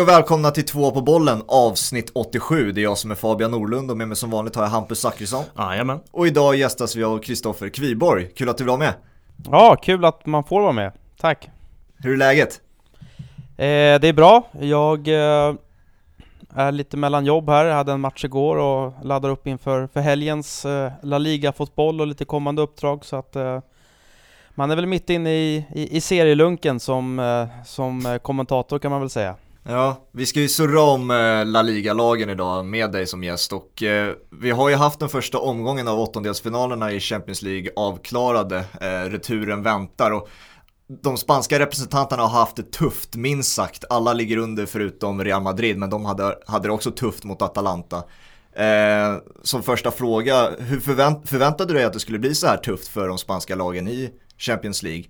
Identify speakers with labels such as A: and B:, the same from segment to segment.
A: Hej och välkomna till två på bollen avsnitt 87. Det är jag som är Fabian Norlund och med mig som vanligt har jag Hampus Zachrisson.
B: Jajamän.
A: Och idag gästas vi av Kristoffer Kviborg. Kul att du vill vara med.
C: Ja, kul att man får vara med. Tack.
A: Hur är läget?
C: Eh, det är bra. Jag eh, är lite mellan jobb här. Jag hade en match igår och laddar upp inför för helgens eh, La Liga-fotboll och lite kommande uppdrag så att eh, man är väl mitt inne i, i, i serielunken som, eh, som eh, kommentator kan man väl säga.
A: Ja, vi ska ju surra om eh, La Liga-lagen idag med dig som gäst och eh, vi har ju haft den första omgången av åttondelsfinalerna i Champions League avklarade. Eh, returen väntar och de spanska representanterna har haft det tufft minst sagt. Alla ligger under förutom Real Madrid men de hade, hade det också tufft mot Atalanta. Eh, som första fråga, hur förvänt, förväntade du dig att det skulle bli så här tufft för de spanska lagen i Champions League?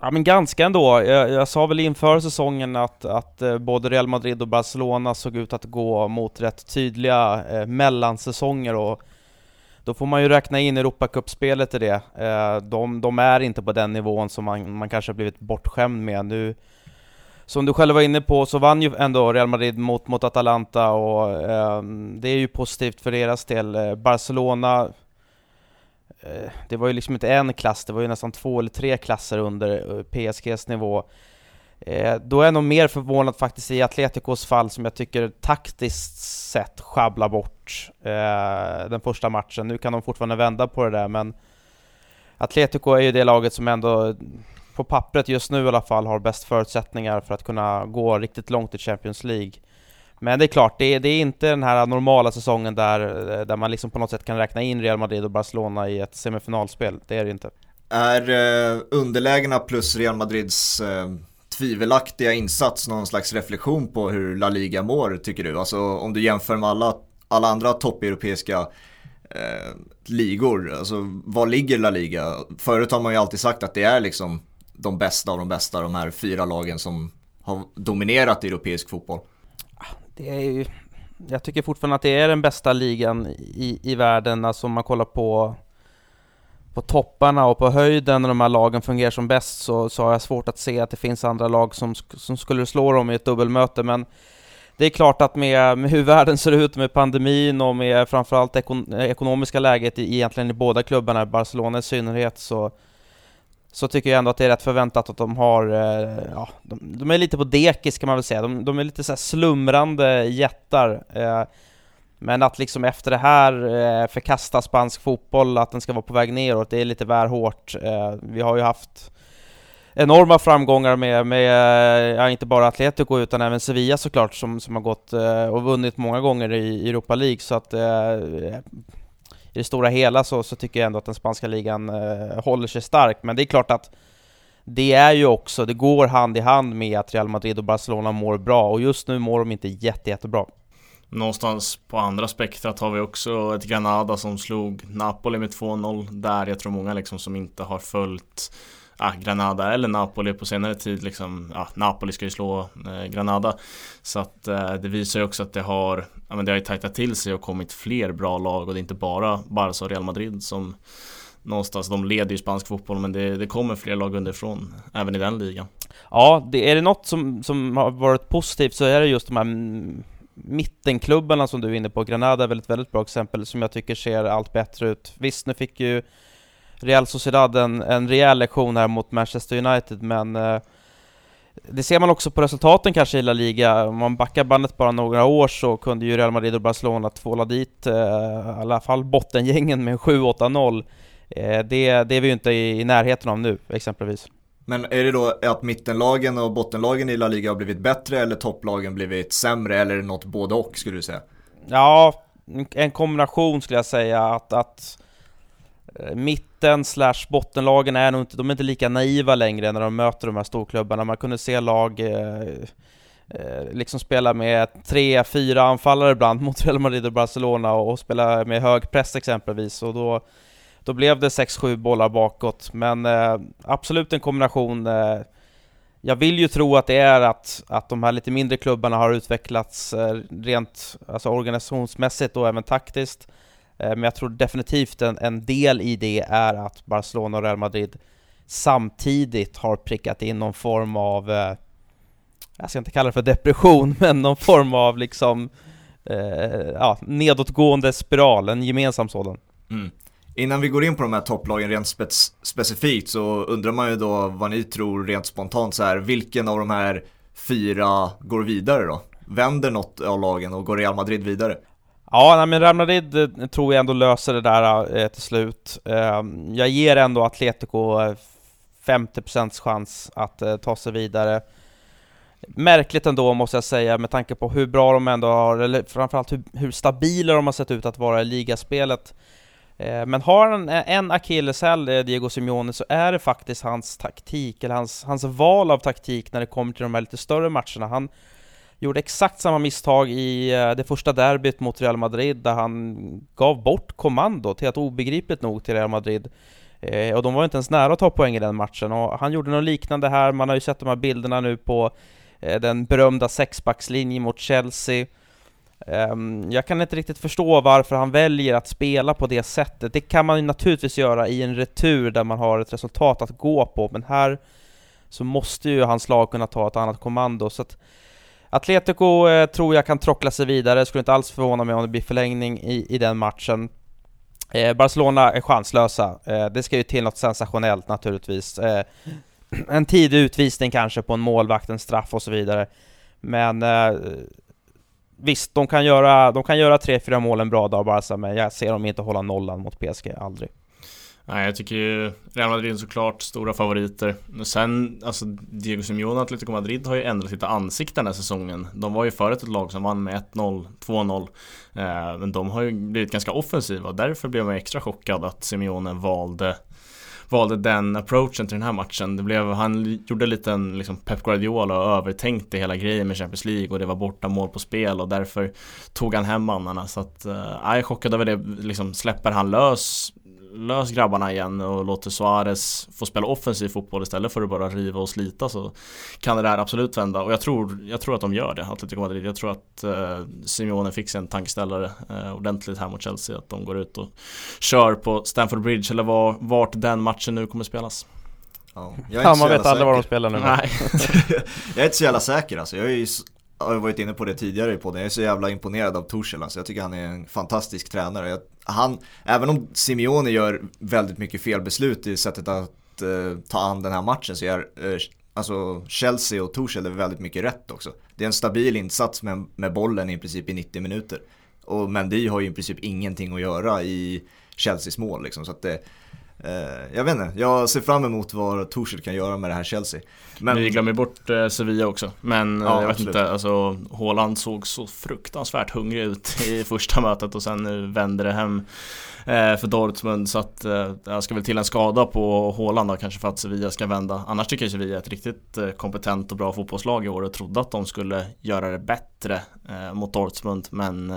C: Ja men ganska ändå. Jag, jag sa väl inför säsongen att, att eh, både Real Madrid och Barcelona såg ut att gå mot rätt tydliga eh, mellansäsonger och då får man ju räkna in Europacupspelet i det. Eh, de, de, är inte på den nivån som man, man kanske har blivit bortskämd med nu. Som du själv var inne på så vann ju ändå Real Madrid mot, mot Atalanta och eh, det är ju positivt för deras del. Eh, Barcelona Eh, det var ju liksom inte en klass, det var ju nästan två eller tre klasser under eh, PSGs nivå. Eh, då är jag nog mer förvånad faktiskt i Atleticos fall som jag tycker taktiskt sett sjabblar bort den första matchen. Nu kan de fortfarande vända på det där men Atletico är ju det laget som ändå på pappret just nu i alla fall har bäst förutsättningar för att kunna gå riktigt långt i Champions League. Men det är klart, det är, det är, inte den här normala säsongen där, där man liksom på något sätt kan räkna in Real Madrid och Barcelona i ett semifinalspel. Det är det inte.
A: Är eh, underlägena plus Real Madrids eh, tvivelaktiga insats någon slags reflektion på hur La Liga mår tycker du? Alltså om du jämför med alla, alla andra toppeuropeiska eh, ligor, alltså var ligger La Liga? Förut har man ju alltid sagt att det är liksom de bästa av de bästa, de här fyra lagen som har dominerat europeisk fotboll
C: det är ju, jag tycker fortfarande att det är den bästa ligan i, i världen, alltså om man kollar på på topparna och på höjden när de här lagen fungerar som bäst så, så har jag svårt att se att det finns andra lag som, som skulle slå dem i ett dubbelmöte. Men det är klart att med, med hur världen ser ut med pandemin och med framförallt ekon, ekonomiska läget i, egentligen i båda klubbarna, Barcelona i synnerhet, så, så tycker jag ändå att det är rätt förväntat att de har, eh, ja, de, de är lite på dekis kan man väl säga, de, de är lite så slumrande jättar. Eh, men att liksom efter det här eh, förkasta spansk fotboll, att den ska vara på väg neråt, det är lite väl hårt. Eh, vi har ju haft enorma framgångar med, med ja, inte bara Atletico utan även Sevilla såklart som, som har gått eh, och vunnit många gånger i Europa League så att eh, i det stora hela så, så tycker jag ändå att den spanska ligan eh, håller sig stark, men det är klart att det är ju också, det går hand i hand med att Real Madrid och Barcelona mår bra, och just nu mår de inte jätte, jättebra.
B: Någonstans på andra spektrat har vi också ett Granada som slog Napoli med 2-0 där. Jag tror många liksom som inte har följt ah, Granada eller Napoli på senare tid liksom, ah, Napoli ska ju slå eh, Granada. Så att eh, det visar ju också att det har, ja, men det har ju tajtat till sig och kommit fler bra lag och det är inte bara Barca och Real Madrid som någonstans, de leder ju spansk fotboll men det, det kommer fler lag underifrån även i den ligan.
C: Ja, det, är det något som, som har varit positivt så är det just de här mittenklubbarna som du är inne på. Granada är väl ett väldigt bra exempel som jag tycker ser allt bättre ut. Visst, nu fick ju Real Sociedad en, en rejäl lektion här mot Manchester United, men eh, det ser man också på resultaten kanske i La Liga. Om man backar bandet bara några år så kunde ju Real Madrid och Barcelona tvåla dit eh, i alla fall bottengängen med 7-8-0. Eh, det, det är vi ju inte i, i närheten av nu, exempelvis.
A: Men är det då att mittenlagen och bottenlagen i La Liga har blivit bättre eller topplagen blivit sämre eller något både och skulle du säga?
C: Ja, en kombination skulle jag säga att, att Eh, mitten slash bottenlagen är nog inte, de är inte lika naiva längre när de möter de här storklubbarna. Man kunde se lag eh, eh, liksom spela med tre, fyra anfallare ibland mot Real Madrid och Barcelona och spela med hög press exempelvis och då, då blev det 6-7 bollar bakåt. Men eh, absolut en kombination. Eh, jag vill ju tro att det är att, att de här lite mindre klubbarna har utvecklats eh, rent alltså organisationsmässigt och även taktiskt Eh, men jag tror definitivt en, en del i det är att Barcelona och Real Madrid samtidigt har prickat in någon form av eh, jag ska inte kalla det för depression, men någon form av liksom eh, ja, nedåtgående spiral, en gemensam sådan.
A: Mm. Innan vi går in på de här topplagen rent spe specifikt så undrar man ju då vad ni tror rent spontant så här, vilken av de här fyra går vidare då? Vänder något av lagen och går Real Madrid vidare?
C: Ja, nej, men Real Madrid eh, tror jag ändå löser det där eh, till slut. Eh, jag ger ändå Atletico eh, 50% chans att eh, ta sig vidare. Märkligt ändå måste jag säga med tanke på hur bra de ändå har, eller framförallt hur, hur stabila de har sett ut att vara i ligaspelet. Eh, men har han en akilleshäl, eh, Diego Simeone, så är det faktiskt hans taktik, eller hans, hans val av taktik när det kommer till de här lite större matcherna. Han gjorde exakt samma misstag i eh, det första derbyt mot Real Madrid, där han gav bort kommando till att obegripligt nog till Real Madrid. Eh, och de var inte ens nära att ta poäng i den matchen, och han gjorde något liknande här, man har ju sett de här bilderna nu på eh, den berömda sexbackslinjen mot Chelsea. Eh, jag kan inte riktigt förstå varför han väljer att spela på det sättet. Det kan man ju naturligtvis göra i en retur där man har ett resultat att gå på, men här så måste ju hans lag kunna ta ett annat kommando. Så att Atletico eh, tror jag kan trockla sig vidare, skulle inte alls förvåna mig om det blir förlängning i, i den matchen. Eh, Barcelona är chanslösa, eh, det ska ju till något sensationellt naturligtvis. Eh, en tidig utvisning kanske på en målvakt, en straff och så vidare. Men eh, Visst, de kan göra, de kan göra 3-4 mål en bra dag Barca, men jag ser dem inte hålla nollan mot PSG, aldrig.
B: Nej, jag tycker ju Real Madrid såklart stora favoriter. Sen, alltså Diego Simeone och Atletico Madrid har ju ändrat lite ansikte den här säsongen. De var ju förut ett lag som vann med 1-0, 2-0. Eh, men de har ju blivit ganska offensiva och därför blev man extra chockad att Simeone valde valde den approachen till den här matchen. Det blev, han gjorde lite en liksom Pep Guardiola och övertänkte hela grejen med Champions League och det var borta mål på spel och därför tog han hem mannarna. Så att, uh, jag är chockad över det. Liksom, släpper han lös lös grabbarna igen och låter Suarez få spela offensiv fotboll istället för att bara riva och slita så kan det där absolut vända och jag tror, jag tror att de gör det, Atletico Madrid. Jag tror att eh, Simeone fixar en tankeställare eh, ordentligt här mot Chelsea, att de går ut och kör på Stamford Bridge eller var, vart den matchen nu kommer spelas.
C: Ja, ja man vet aldrig var de spelar nu.
A: Nej. jag är inte så jävla säker alltså. Jag är ju jag har varit inne på det tidigare i podden, jag är så jävla imponerad av Torshäll alltså. Jag tycker han är en fantastisk tränare. Jag, han, även om Simeone gör väldigt mycket felbeslut i sättet att eh, ta an den här matchen så gör eh, alltså Chelsea och Torshäll är väldigt mycket rätt också. Det är en stabil insats med, med bollen i princip i 90 minuter. Och Mendy har ju i princip ingenting att göra i Chelseas mål liksom. Så att det, Eh, jag vet inte, jag ser fram emot vad Torshäll kan göra med det här Chelsea.
B: Men... Vi glömmer bort eh, Sevilla också. Men ja, jag vet inte, alltså Haaland såg så fruktansvärt hungrig ut i första mötet och sen nu vänder det hem eh, för Dortmund. Så att jag ska väl till en skada på Haaland då, kanske för att Sevilla ska vända. Annars tycker jag Sevilla är ett riktigt kompetent och bra fotbollslag i år och trodde att de skulle göra det bättre mot Dortmund. Men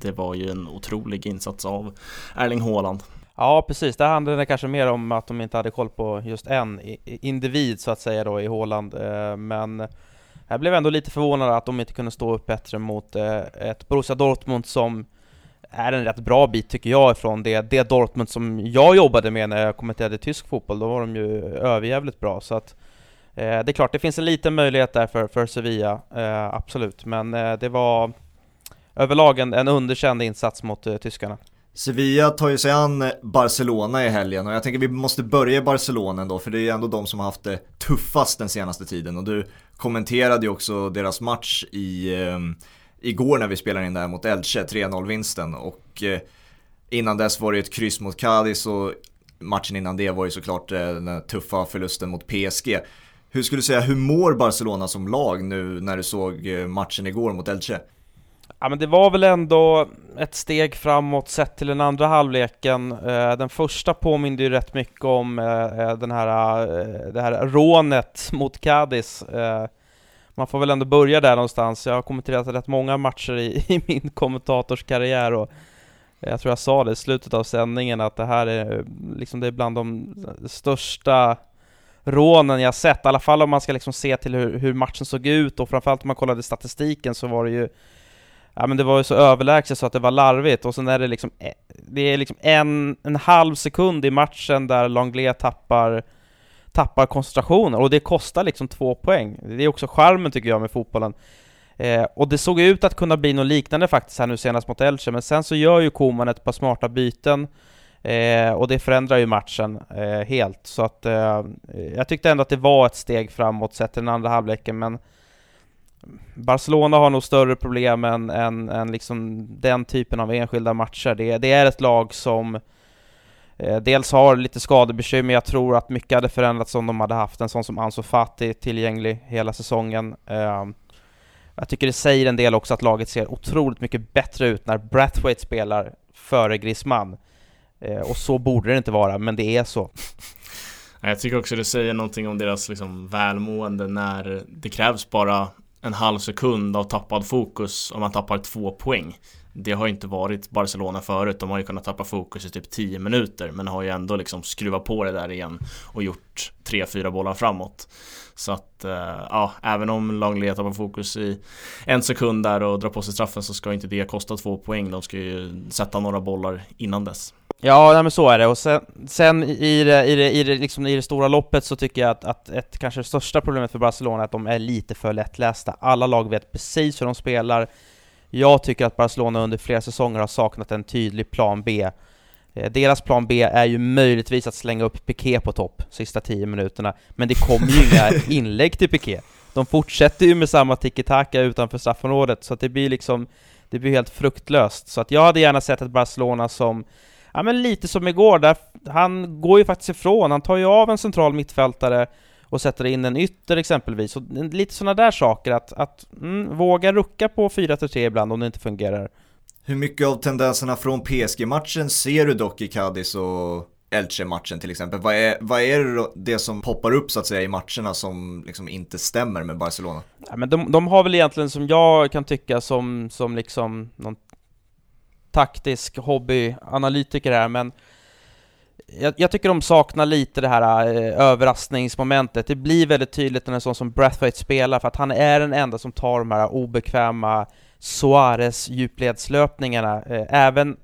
B: det var ju en otrolig insats av Erling Haaland.
C: Ja, precis. Det handlade det kanske mer om att de inte hade koll på just en individ så att säga då i Håland. Eh, men jag blev ändå lite förvånad att de inte kunde stå upp bättre mot eh, ett Borussia Dortmund som är en rätt bra bit tycker jag ifrån det, det Dortmund som jag jobbade med när jag kommenterade tysk fotboll. Då var de ju överjävligt bra. Så att, eh, det är klart, det finns en liten möjlighet där för, för Sevilla, eh, absolut. Men det var överlag en, en underkänd insats mot tyskarna.
A: Sevilla tar ju sig an eh, Barcelona i helgen och jag tänker vi måste börja i Barcelona ändå för det är ju ändå de som har haft det tuffast den senaste tiden och du kommenterade ju också deras match i, eh, igår när vi spelade in där mot Elche, 3-0 vinsten och eh, innan dess var det ett kryss mot Cadiz och matchen innan det var ju såklart eh, den tuffa förlusten mot PSG. Hur skulle du säga, hur mår Barcelona som lag nu när du såg eh, matchen igår mot Elche?
C: Ja men det var väl ändå ett steg framåt sett till den andra halvleken. Eh, den första påminde ju rätt mycket om eh, eh, den här, det här rånet mot Cadiz. Man får väl ändå börja där någonstans. Jag har kommenterat rätt många matcher i, i min kommentatorskarriär och jag tror jag sa det i slutet av sändningen att det här är liksom det är bland de största rånen jag sett, i alla fall om man ska liksom se till hur, hur matchen såg ut och framförallt om man kollade statistiken så var det ju ja men det var ju så överlägset så att det var larvigt och sen är det liksom, e, det är liksom en, en halv sekund i matchen där Langlais tappar tappar koncentrationen och det kostar liksom två poäng. Det är också charmen tycker jag med fotbollen. Eh, och det såg ut att kunna bli något liknande faktiskt här nu senast mot Elche, men sen så gör ju Koman ett par smarta byten eh, och det förändrar ju matchen eh, helt. Så att eh, jag tyckte ändå att det var ett steg framåt sett till den andra halvleken, men Barcelona har nog större problem än, än, än liksom den typen av enskilda matcher. Det, det är ett lag som eh, dels har lite skadebekymmer, jag tror att mycket hade förändrats om de hade haft en sån som Ansu Fati tillgänglig hela säsongen. Eh, jag tycker det säger en del också att laget ser otroligt mycket bättre ut när Brathwaite spelar före Griezmann. Eh, och så borde det inte vara, men det är så.
B: Jag tycker också det säger någonting om deras liksom välmående när det krävs bara en halv sekund av tappad fokus om man tappar två poäng. Det har ju inte varit Barcelona förut, de har ju kunnat tappa fokus i typ 10 minuter men har ju ändå liksom skruvat på det där igen och gjort 3-4 bollar framåt. Så att, eh, ja, även om Langley tappar fokus i en sekund där och drar på sig straffen så ska inte det kosta två poäng. De ska ju sätta några bollar innan dess.
C: Ja, nej, men så är det. Och sen, sen i, det, i, det, i, det, liksom i det stora loppet så tycker jag att, att ett kanske det största problemet för Barcelona är att de är lite för lättlästa. Alla lag vet precis hur de spelar. Jag tycker att Barcelona under flera säsonger har saknat en tydlig plan B. Eh, deras plan B är ju möjligtvis att slänga upp Piqué på topp sista 10 minuterna, men det kommer ju inga inlägg till Piqué. De fortsätter ju med samma tiki-taka utanför straffområdet, så att det blir liksom, det blir helt fruktlöst. Så att jag hade gärna sett ett Barcelona som, ja men lite som igår, där han går ju faktiskt ifrån, han tar ju av en central mittfältare och sätter in en ytter exempelvis. Så lite sådana där saker, att, att mm, våga rucka på 4-3 ibland om det inte fungerar.
A: Hur mycket av tendenserna från PSG-matchen ser du dock i Cadiz och Elche-matchen till exempel? Vad är, vad är det som poppar upp så att säga i matcherna som liksom inte stämmer med Barcelona?
C: Ja, men de, de har väl egentligen som jag kan tycka som, som liksom någon taktisk hobbyanalytiker här, men jag, jag, tycker de saknar lite det här eh, överraskningsmomentet. Det blir väldigt tydligt när en sån som Brathwaite spelar, för att han är den enda som tar de här obekväma Suarez djupledslöpningarna. Eh, även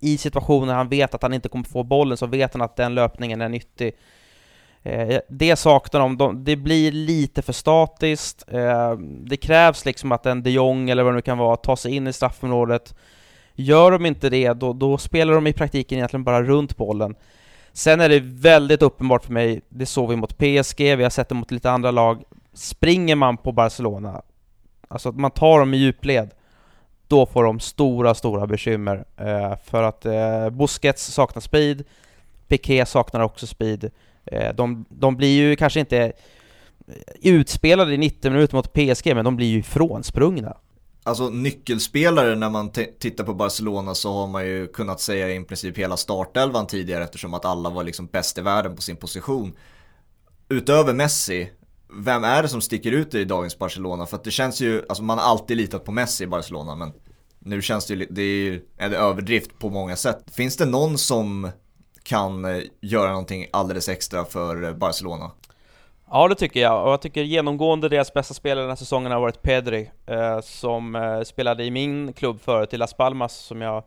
C: i situationer han vet att han inte kommer få bollen så vet han att den löpningen är nyttig. Eh, det saknar de. Det blir lite för statiskt. Eh, det krävs liksom att en de Jong eller vad det nu kan vara tar sig in i straffområdet. Gör de inte det, då, då spelar de i praktiken egentligen bara runt bollen. Sen är det väldigt uppenbart för mig, det såg vi mot PSG, vi har sett det mot lite andra lag. Springer man på Barcelona, alltså att man tar dem i djupled, då får de stora, stora bekymmer. Eh, för att eh, Busquets saknar speed, Piqué saknar också speed. Eh, de, de blir ju kanske inte utspelade i 90 minuter mot PSG, men de blir ju frånsprungna.
A: Alltså nyckelspelare när man tittar på Barcelona så har man ju kunnat säga i princip hela startelvan tidigare eftersom att alla var liksom bäst i världen på sin position. Utöver Messi vem är det som sticker ut i dagens Barcelona? För att det känns ju, alltså man har alltid litat på Messi i Barcelona men nu känns det ju, det är ju en överdrift på många sätt. Finns det någon som kan eh, göra någonting alldeles extra för eh, Barcelona?
C: Ja, det tycker jag. Och jag tycker genomgående deras bästa spelare den här säsongen har varit Pedri, eh, som eh, spelade i min klubb förut, i Las Palmas, som jag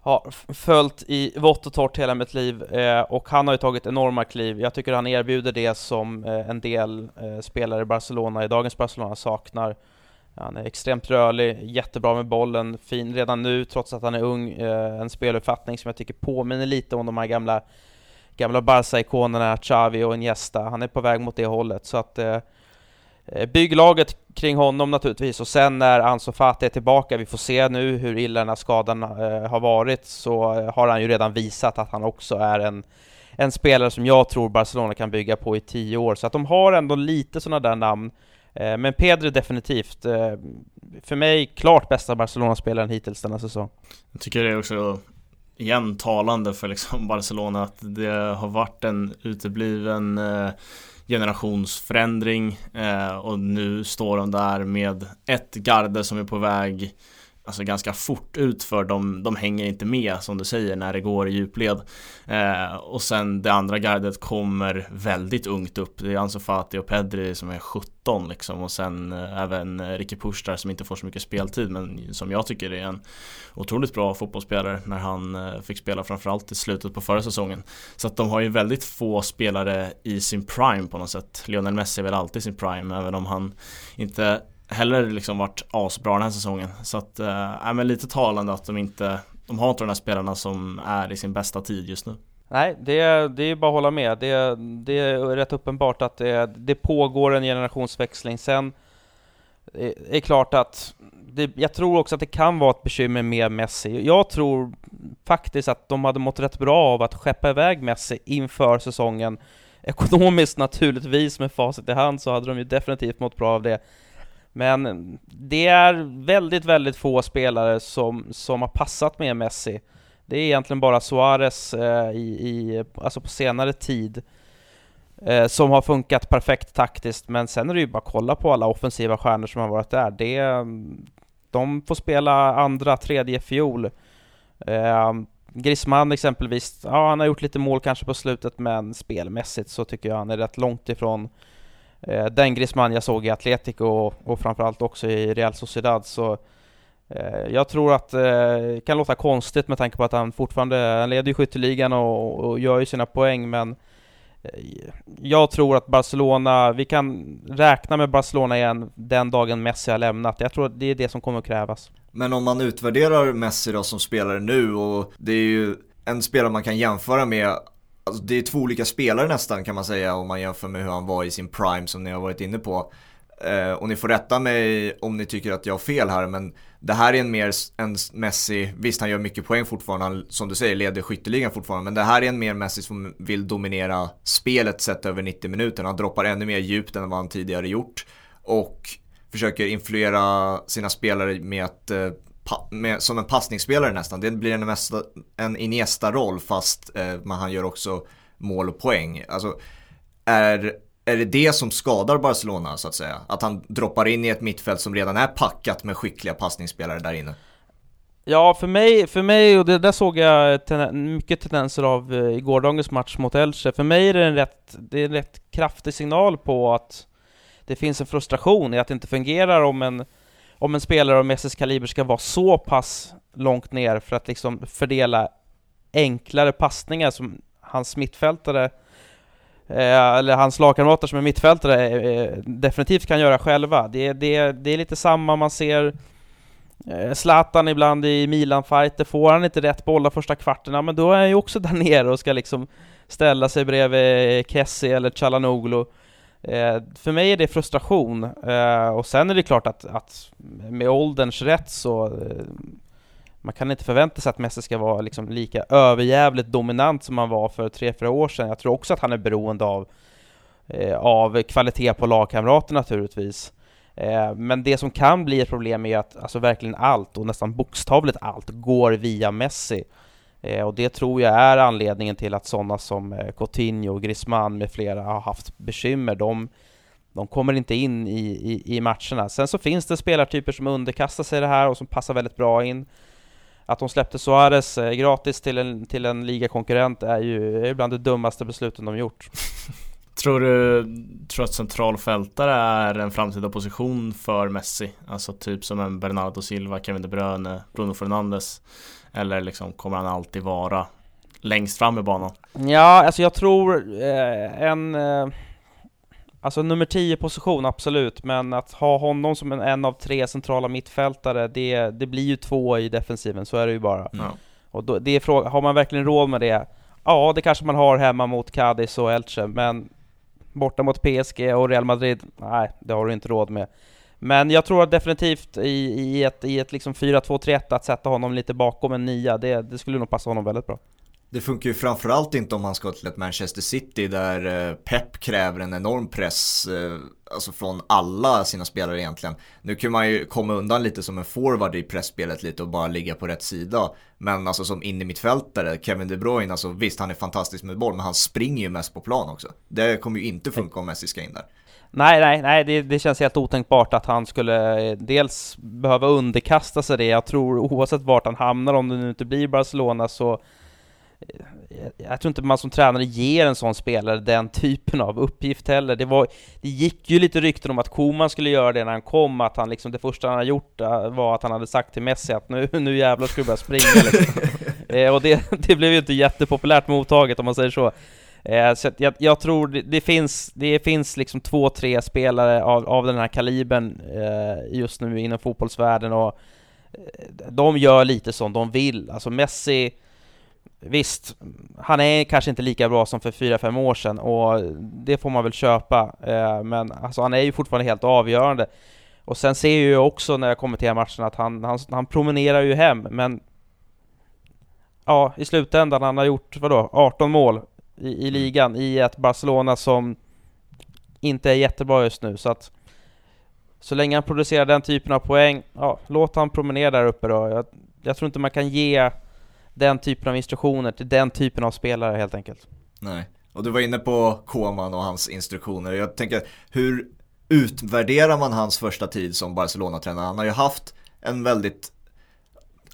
C: har följt i vått och torrt hela mitt liv eh, och han har ju tagit enorma kliv. Jag tycker han erbjuder det som eh, en del eh, spelare i Barcelona, i dagens Barcelona, saknar. Han är extremt rörlig, jättebra med bollen, fin redan nu trots att han är ung. Eh, en speluppfattning som jag tycker påminner lite om de här gamla, gamla Barca-ikonerna, Xavi och Iniesta. Han är på väg mot det hållet, så att eh, eh, Bygg laget kring honom naturligtvis och sen när Ansu Fati är tillbaka, vi får se nu hur illa den här skadan eh, har varit, så eh, har han ju redan visat att han också är en, en spelare som jag tror Barcelona kan bygga på i tio år. Så att de har ändå lite sådana där namn. Eh, men Pedri definitivt, för mig klart bästa Barcelona-spelaren hittills denna säsong.
B: Jag tycker det också igen talande för liksom Barcelona att det har varit en utebliven eh, generationsförändring eh, och nu står de där med ett garde som är på väg alltså ganska fort ut för de, de hänger inte med som du säger när det går i djupled. Eh, och sen det andra gardet kommer väldigt ungt upp. Det är Ansu Fati och Pedri som är 17 liksom och sen eh, även Ricky Push som inte får så mycket speltid men som jag tycker är en otroligt bra fotbollsspelare när han eh, fick spela framförallt i slutet på förra säsongen. Så att de har ju väldigt få spelare i sin prime på något sätt. Lionel Messi är väl alltid i sin prime även om han inte heller liksom varit asbra den här säsongen. Så att, äh, men lite talande att de inte, de har inte de här spelarna som är i sin bästa tid just nu.
C: Nej, det, det är bara att hålla med. Det, det är rätt uppenbart att det, det pågår en generationsväxling. Sen det är klart att det, jag tror också att det kan vara ett bekymmer med Messi. Jag tror faktiskt att de hade mått rätt bra av att skeppa iväg Messi inför säsongen. Ekonomiskt naturligtvis, med facit i hand, så hade de ju definitivt mått bra av det. Men det är väldigt, väldigt få spelare som, som har passat med Messi. Det är egentligen bara Suarez eh, i, i, alltså på senare tid eh, som har funkat perfekt taktiskt, men sen är det ju bara att kolla på alla offensiva stjärnor som har varit där. Det, de får spela andra, tredje fiol. Eh, Griezmann exempelvis, ja han har gjort lite mål kanske på slutet, men spelmässigt så tycker jag han är rätt långt ifrån Eh, den Griezmann jag såg i Atletico och, och framförallt också i Real Sociedad. Så eh, jag tror att det eh, kan låta konstigt med tanke på att han fortfarande, han leder ju skytteligan och, och gör ju sina poäng, men eh, jag tror att Barcelona, vi kan räkna med Barcelona igen den dagen Messi har lämnat. Jag tror att det är det som kommer att krävas.
A: Men om man utvärderar Messi då som spelare nu och det är ju en spelare man kan jämföra med Alltså det är två olika spelare nästan kan man säga om man jämför med hur han var i sin prime som ni har varit inne på. Eh, och ni får rätta mig om ni tycker att jag har fel här men det här är en mer en Messi, visst han gör mycket poäng fortfarande, han, som du säger leder skytteligan fortfarande men det här är en mer Messi som vill dominera spelet sett över 90 minuter. Han droppar ännu mer djupt än vad han tidigare gjort och försöker influera sina spelare med att eh, med, som en passningsspelare nästan. Det blir en, mesta, en Iniesta-roll fast eh, man, han gör också mål och poäng. Alltså, är, är det det som skadar Barcelona så att säga? Att han droppar in i ett mittfält som redan är packat med skickliga passningsspelare där inne?
C: Ja, för mig, för mig och det där såg jag ten mycket tendenser av eh, i gårdagens match mot Elche. För mig är det en rätt, det är en rätt kraftig signal på att det finns en frustration i att det inte fungerar om en om en spelare av Messis kaliber ska vara så pass långt ner för att liksom fördela enklare passningar som hans mittfältare eh, eller hans lagkamrater som är mittfältare eh, eh definitivt kan göra själva. Det, det, det är lite samma man ser eh, Zlatan ibland i Milan-fighter, får han inte rätt bollar första kvarten, men då är han ju också där nere och ska liksom ställa sig bredvid Kessie eller Chalanoglu Eh, för mig är det frustration, eh, och sen är det klart att, att med ålderns rätt så eh, man kan inte förvänta sig att Messi ska vara liksom lika överjävligt dominant som han var för 3-4 år sedan. Jag tror också att han är beroende av, eh, av kvalitet på lagkamrater naturligtvis. Eh, men det som kan bli ett problem är att alltså verkligen allt, och nästan bokstavligt allt, går via Messi. Eh, och det tror jag är anledningen till att sådana som eh, Coutinho, Griezmann med flera har haft bekymmer. De, de kommer inte in i, i, i matcherna. Sen så finns det spelartyper som underkastar sig det här och som passar väldigt bra in. Att de släppte Suarez eh, gratis till en, till en ligakonkurrent är ju bland det dummaste besluten de gjort.
B: Tror du tror att centralfältare är en framtida position för Messi? Alltså typ som en Bernardo Silva, Kevin De Bruyne, Bruno Fernandes. Eller liksom kommer han alltid vara längst fram i banan?
C: Ja, alltså jag tror eh, en... Eh, alltså nummer 10 position, absolut, men att ha honom som en, en av tre centrala mittfältare, det, det blir ju två i defensiven, så är det ju bara. Mm. Och då, det är fråga, har man verkligen råd med det? Ja, det kanske man har hemma mot Cadiz och Elche, men borta mot PSG och Real Madrid, nej, det har du inte råd med. Men jag tror definitivt i, i ett, i ett liksom 4-2-3-1 att sätta honom lite bakom en nia, det, det skulle nog passa honom väldigt bra.
A: Det funkar ju framförallt inte om han ska till ett Manchester City där eh, Pep kräver en enorm press, eh, alltså från alla sina spelare egentligen. Nu kan man ju komma undan lite som en forward i pressspelet lite och bara ligga på rätt sida. Men alltså som in i mittfältare, Kevin De Bruyne, alltså visst han är fantastisk med boll, men han springer ju mest på plan också. Det kommer ju inte funka om Messi ska in där.
C: Nej, nej, nej, det, det, känns helt otänkbart att han skulle eh, dels behöva underkasta sig det. Jag tror oavsett vart han hamnar, om det nu inte blir Barcelona, så eh, jag tror inte man som tränare ger en sån spelare den typen av uppgift heller. Det, var, det gick ju lite rykten om att Koman skulle göra det när han kom, att han liksom, det första han hade gjort eh, var att han hade sagt till Messi att nu, nu jävlar ska du börja springa liksom. och det, det blev ju inte jättepopulärt mottaget om man säger så. Eh, så jag, jag, tror det, det, finns, det finns liksom två, tre spelare av, av den här kalibern eh, just nu inom fotbollsvärlden och eh, de gör lite som de vill. Alltså Messi, visst, han är kanske inte lika bra som för 4-5 år sedan och det får man väl köpa. Eh, men alltså han är ju fortfarande helt avgörande. Och sen ser jag också när jag kommer till den matchen att han, han, han promenerar ju hem, men ja, i slutändan, han har gjort vadå, 18 mål i, i ligan i ett Barcelona som inte är jättebra just nu. Så att så länge han producerar den typen av poäng, ja, låt han promenera där uppe då. Jag, jag tror inte man kan ge den typen av instruktioner till den typen av spelare helt enkelt.
A: Nej, och du var inne på Koman och hans instruktioner. Jag tänker, hur utvärderar man hans första tid som Barcelona-tränare? Han har ju haft en väldigt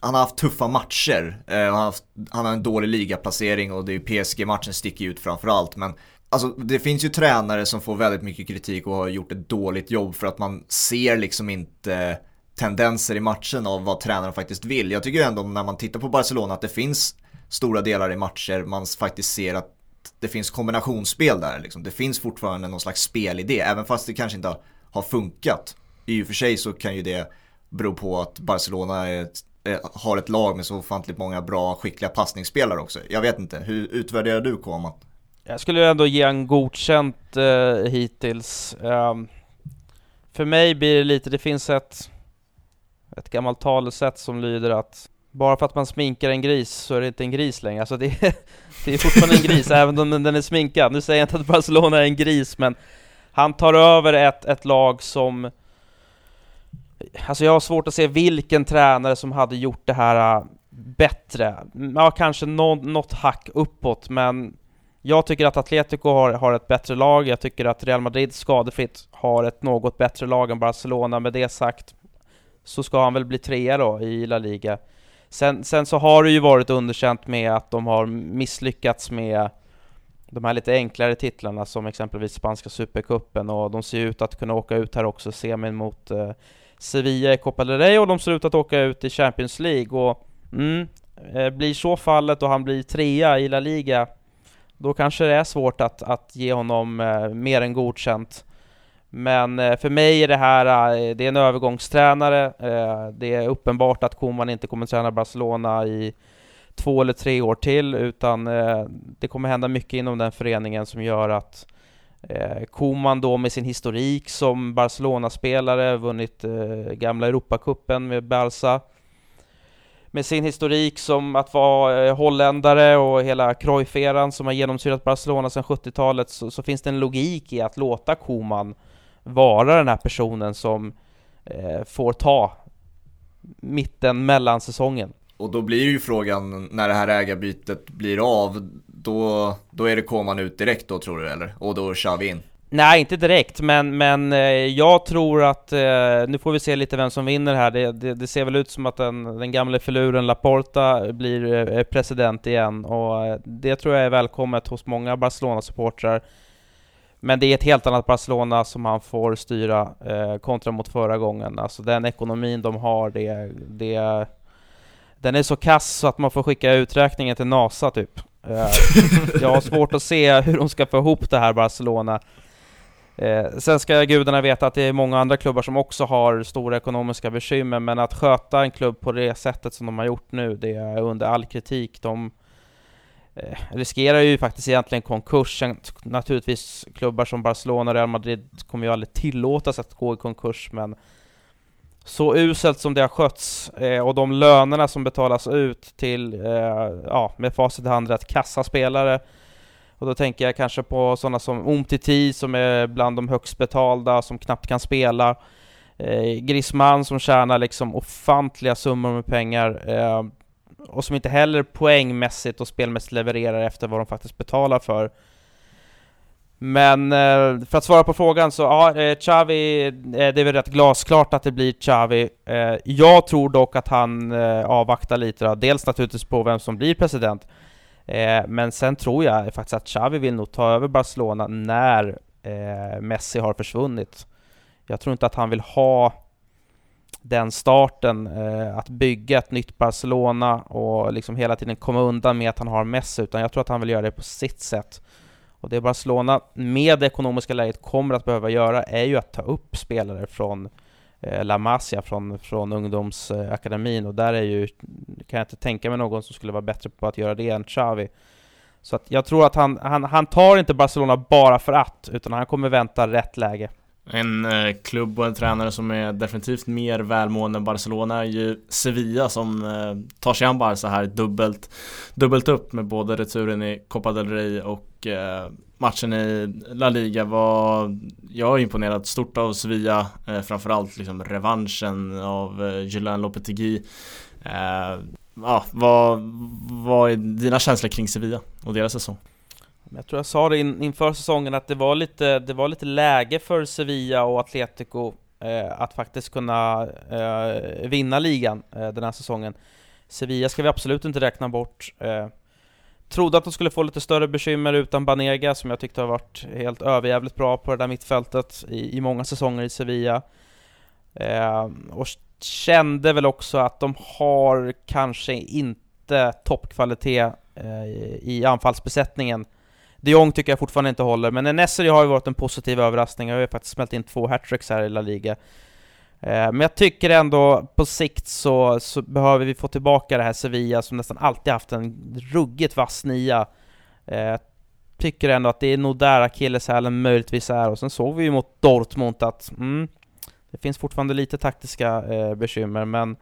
A: han har haft tuffa matcher. Eh, han, har haft, han har en dålig ligaplacering och det är PSG-matchen sticker ut framförallt. Men alltså, det finns ju tränare som får väldigt mycket kritik och har gjort ett dåligt jobb för att man ser liksom inte tendenser i matchen av vad tränaren faktiskt vill. Jag tycker ändå när man tittar på Barcelona att det finns stora delar i matcher man faktiskt ser att det finns kombinationsspel där. Liksom. Det finns fortfarande någon slags spelidé, även fast det kanske inte har funkat. I och för sig så kan ju det bero på att Barcelona är ett Eh, har ett lag med så ofantligt många bra, skickliga passningsspelare också. Jag vet inte, hur utvärderar du Koman?
C: Jag skulle ändå ge en godkänt eh, hittills. Um, för mig blir det lite, det finns ett, ett gammalt talesätt som lyder att bara för att man sminkar en gris så är det inte en gris längre. Alltså det, är, det är fortfarande en gris, även om den är sminkad. Nu säger jag inte att Barcelona är en gris, men han tar över ett, ett lag som Alltså jag har svårt att se vilken tränare som hade gjort det här äh, bättre. Mm, ja, kanske något hack uppåt, men jag tycker att Atletico har, har ett bättre lag. Jag tycker att Real Madrid skadefritt har ett något bättre lag än Barcelona. Med det sagt så ska han väl bli trea då i La Liga. Sen, sen så har det ju varit underkänt med att de har misslyckats med de här lite enklare titlarna som exempelvis spanska supercupen och de ser ut att kunna åka ut här också, semin mot eh, Sevilla i Copa del Rey och de ser ut att åka ut i Champions League och mm, eh, blir så fallet och han blir trea i La Liga då kanske det är svårt att, att ge honom eh, mer än godkänt. Men eh, för mig är det här, det är en övergångstränare. Det är uppenbart att Koman inte kommer träna Barcelona i två eller tre år till, utan det kommer hända mycket inom den föreningen som gör att Eh, Koman då med sin historik som Barcelona-spelare, vunnit eh, gamla Europacupen med Barca. Med sin historik som att vara eh, holländare och hela cruyff som har genomsyrat Barcelona sedan 70-talet så, så, finns det en logik i att låta Koman vara den här personen som eh, får ta mitten mellan säsongen.
A: Och då blir ju frågan när det här ägarbytet blir av, då, då är det Koman ut direkt då tror du eller? Och då kör vi in?
C: Nej, inte direkt, men, men eh, jag tror att, eh, nu får vi se lite vem som vinner här. Det, det, det ser väl ut som att den, den gamle filuren Laporta blir eh, president igen, och det tror jag är välkommet hos många Barcelona-supportrar. Men det är ett helt annat Barcelona som han får styra kontra mot förra gången. Alltså den ekonomin de har, det, det den är så kass så att man får skicka uträkningen till NASA typ. Eh, jag har svårt att se hur de ska få ihop det här Barcelona. Eh, sen ska gudarna veta att det är många andra klubbar som också har stora ekonomiska bekymmer, men att sköta en klubb på det sättet som de har gjort nu, det är under all kritik. De eh, riskerar ju faktiskt egentligen konkursen. Naturligtvis klubbar som Barcelona och Real Madrid kommer ju aldrig tillåtas att gå i konkurs, men så uselt som det har skötts eh, och de lönerna som betalas ut till, eh, ja, med facit i hand, rätt kassaspelare. Och då tänker jag kanske på sådana som Umtiti som är bland de högst betalda, som knappt kan spela. Eh, Griezmann som tjänar liksom ofantliga summor med pengar eh, och som inte heller poängmässigt och spelmässigt levererar efter vad de faktiskt betalar för. Men eh, för att svara på frågan så, ja, eh, Xavi, eh, det är väl rätt glasklart att det blir Xavi. Eh, jag tror dock att han eh, avvaktar lite då. dels naturligtvis på vem som blir president, eh, men sen tror jag faktiskt att Xavi vill nog ta över Barcelona när Messi har försvunnit. Jag tror inte att han vill ha den starten, att bygga ett nytt Barcelona och liksom hela tiden komma undan med att han har Messi, utan jag tror att han vill göra det på sitt sätt. Och det Barcelona med det ekonomiska läget kommer att behöva göra är ju att ta upp spelare från eh, La Masia, från, från ungdomsakademin och där är ju, kan jag inte tänka mig någon som skulle vara bättre på att göra det än Xavi. Så att jag tror att han, han, han tar inte Barcelona bara för att, utan han kommer vänta rätt läge.
B: En eh, klubb och en tränare som är definitivt mer välmående än Barcelona är ju Sevilla som eh, tar sig an Barca här dubbelt, dubbelt upp med både returen i Copa del Rey och eh, matchen i La Liga var Jag är imponerad stort av Sevilla eh, Framförallt liksom revanschen av eh, Julian Lopetegui eh, Ja, vad, vad är dina känslor kring Sevilla och deras säsong?
C: Jag tror jag sa det in, inför säsongen att det var lite, det var lite läge för Sevilla och Atletico eh, att faktiskt kunna eh, vinna ligan eh, den här säsongen. Sevilla ska vi absolut inte räkna bort. Eh, trodde att de skulle få lite större bekymmer utan Banega som jag tyckte har varit helt överjävligt bra på det där mittfältet i, i många säsonger i Sevilla. Eh, och kände väl också att de har kanske inte toppkvalitet eh, i anfallsbesättningen de Jong tycker jag fortfarande inte håller, men Nesseri har ju varit en positiv överraskning. Jag har ju faktiskt smält in två hattricks här i La Liga. Eh, men jag tycker ändå på sikt så, så, behöver vi få tillbaka det här Sevilla som nästan alltid haft en ruggigt vass nia. Jag tycker ändå att det är nog där akilleshälen möjligtvis är, och sen såg vi ju mot Dortmund att mm, det finns fortfarande lite taktiska eh, bekymmer, men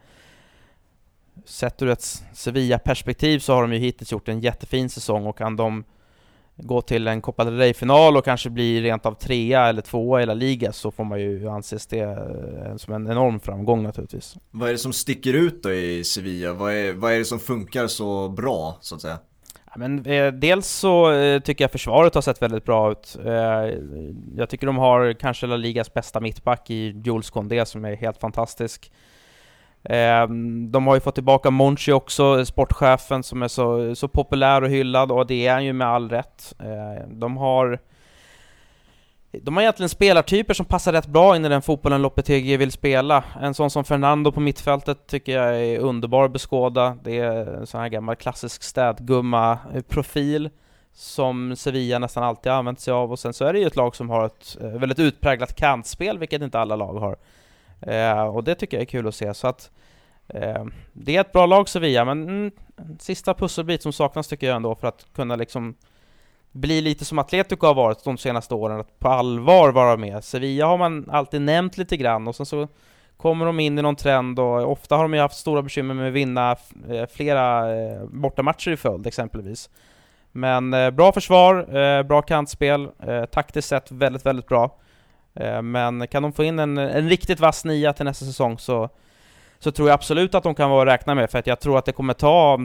C: sett ur ett Sevilla-perspektiv så har de ju hittills gjort en jättefin säsong och kan de gå till en Copa del Rey-final och kanske bli rent av trea eller tvåa i La Liga så får man ju anses det eh, som en enorm framgång naturligtvis.
A: Vad är det som sticker ut då i Sevilla? Vad är, vad är det som funkar så bra så att säga?
C: Ja, men, eh, dels så eh, tycker jag försvaret har sett väldigt bra ut. Eh, jag tycker de har kanske La Ligas bästa mittback i Jules Condé som är helt fantastisk. Ehm, de har ju fått tillbaka Monchi också, sportchefen som är så, så populär och hyllad och det är han ju med all rätt. Ehm, de har de har egentligen spelartyper som passar rätt bra in i den fotbollen Lopetegui vill spela. En sån som Fernando på mittfältet tycker jag är underbar att beskåda. Det är en sån här gammal klassisk städgumma-profil som Sevilla nästan alltid har använt sig av och sen så är det ju ett lag som har ett eh, väldigt utpräglat kantspel, vilket inte alla lag har. Eh, och det tycker jag är kul att se. Så att eh, det är ett bra lag Sevilla, men mm, sista pusselbit som saknas tycker jag ändå för att kunna liksom bli lite som Atletico har varit de senaste åren, att på allvar vara med. Sevilla har man alltid nämnt lite grann och sen så kommer de in i någon trend och ofta har de ju haft stora bekymmer med att vinna eh, flera eh, bortamatcher i följd exempelvis. Men eh, bra försvar, eh, bra kantspel, eh, taktiskt sett väldigt, väldigt bra. Eh, men kan de få in en, en riktigt vass nia till nästa säsong så, så tror jag absolut att de kan vara att räkna med, för att jag tror att det kommer ta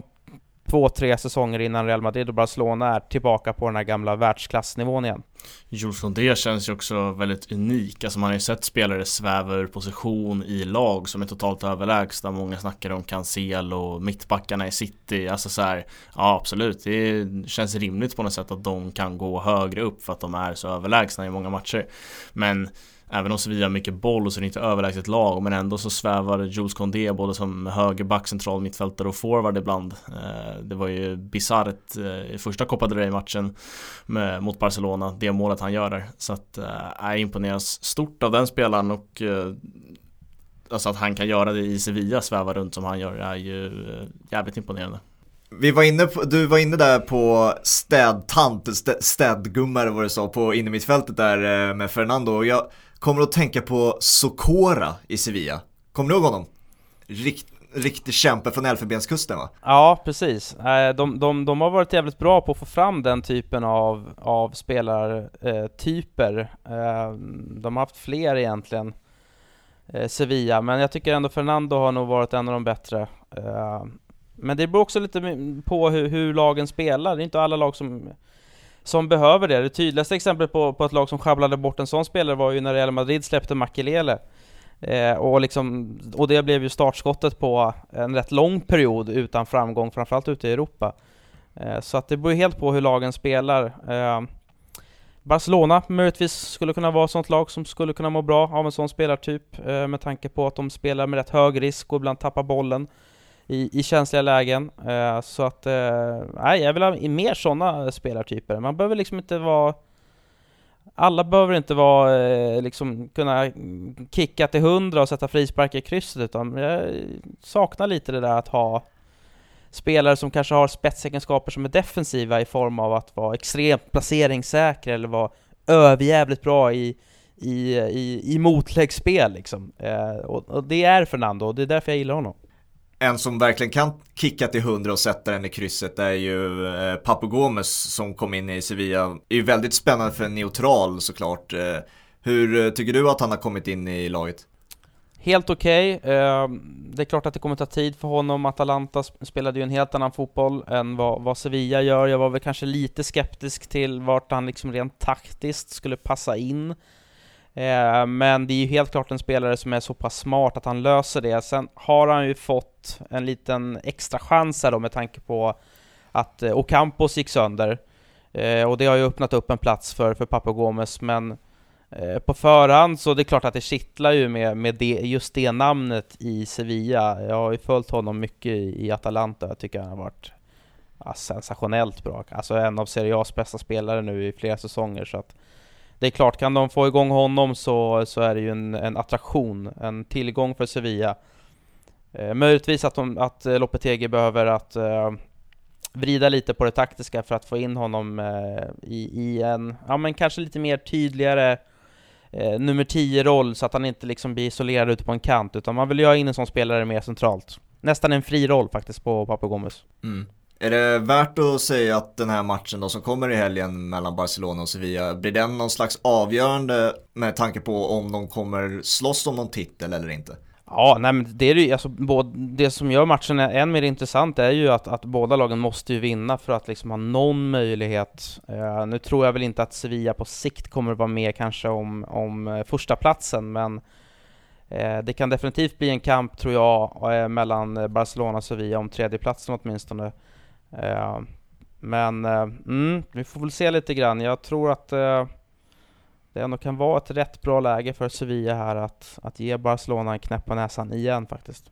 C: två, tre säsonger innan Real Madrid och Barcelona är tillbaka på den här gamla världsklassnivån igen.
B: Jules Condé känns ju också väldigt unik, alltså man har ju sett spelare sväva ur position i lag som är totalt överlägsna, många snackar om Cancelo och mittbackarna i City, alltså så här, ja absolut, det känns rimligt på något sätt att de kan gå högre upp för att de är så överlägsna i många matcher. Men Även om Sevilla har mycket boll och så är det inte överlägset lag men ändå så svävar Jules Condé både som högerback, central mittfältare och forward ibland. Eh, det var ju bisarrt eh, i första Copa del Rey-matchen mot Barcelona, det målet han gör där. Så att eh, jag imponeras stort av den spelaren och alltså att han kan göra det i Sevilla, sväva runt som han gör, är ju jävligt imponerande.
A: Vi var inne på, du var inne där på städtant, städgumma eller vad du sa, på innermittfältet där eh, med Fernando och jag kommer att tänka på Socora i Sevilla. Kommer du ihåg honom? Rikt, riktig kämpe från Elfenbenskusten va?
C: Ja, precis. Eh, de, de, de har varit jävligt bra på att få fram den typen av, av spelartyper. Eh, de har haft fler egentligen, Sevilla, men jag tycker ändå Fernando har nog varit en av de bättre. Men det beror också lite på hur, hur lagen spelar. Det är inte alla lag som som behöver det. Det tydligaste exemplet på, på ett lag som sjabblade bort en sån spelare var ju när Real Madrid släppte Makelele. Eh, och, liksom, och det blev ju startskottet på en rätt lång period utan framgång, framförallt ute i Europa. Eh, så att det beror helt på hur lagen spelar. Eh, Barcelona möjligtvis skulle kunna vara ett sånt lag som skulle kunna må bra av en sån spelartyp eh, med tanke på att de spelar med rätt hög risk och ibland tappar bollen i, i känsliga lägen. Eh, så att, eh, nej, jag vill ha mer sådana eh, spelartyper. Man behöver liksom inte vara alla behöver inte vara, eh, liksom, kunna kicka till hundra och sätta frisparkar i krysset, utan jag saknar lite det där att ha spelare som kanske har spetsegenskaper som är defensiva i form av att vara extremt placeringssäkra eller vara överjävligt bra i, i, i, i motläggsspel liksom. Eh, och, och, det är Fernando, och det är därför jag gillar honom.
A: En som verkligen kan kicka till 100 och sätta den i krysset är ju eh, Papu Gomes som kom in i Sevilla. Det är ju väldigt spännande för en neutral såklart. Eh, hur eh, tycker du att han har kommit in i laget?
C: Helt okej. Okay. Det är klart att det kommer ta tid för honom. Atalanta spelade ju en helt annan fotboll än vad, vad Sevilla gör. Jag var väl kanske lite skeptisk till vart han liksom rent taktiskt skulle passa in. Eh, men det är ju helt klart en spelare som är så pass smart att han löser det. Sen har han ju fått en liten extra chans här då med tanke på att eh, Ocampos gick sönder. Eh, och det har ju öppnat upp en plats för, för Papo Gomes, men eh, på förhand så det är klart att det kittlar ju med, med det, just det namnet i Sevilla. Jag har ju följt honom mycket i Atalanta, jag tycker han har varit ja, sensationellt bra. Alltså en av Serie A's bästa spelare nu i flera säsonger, så att det är klart, kan de få igång honom så, så är det ju en, en attraktion, en tillgång för Sevilla. Eh, möjligtvis att, de, att eh, Lopetegi behöver att eh, vrida lite på det taktiska för att få in honom eh, i, i, en, ja men kanske lite mer tydligare eh, nummer 10-roll så att han inte liksom blir isolerad ute på en kant, utan man vill ju ha in en sån spelare mer centralt. Nästan en fri roll faktiskt på Papu Gomes.
A: Mm. Är det värt att säga att den här matchen då som kommer i helgen mellan Barcelona och Sevilla, blir den någon slags avgörande med tanke på om de kommer slåss om någon titel eller inte?
C: Ja, nej men det är ju, alltså, det som gör matchen än mer intressant är ju att, att båda lagen måste ju vinna för att liksom ha någon möjlighet. Uh, nu tror jag väl inte att Sevilla på sikt kommer att vara med kanske om, om eh, första platsen men uh, det kan definitivt bli en kamp, tror jag, mellan Barcelona och Sevilla om tredjeplatsen åtminstone. Eh, men eh, mm, vi får väl se lite grann. Jag tror att eh, det ändå kan vara ett rätt bra läge för Sevilla här att, att ge Barcelona en knäpp på näsan igen faktiskt.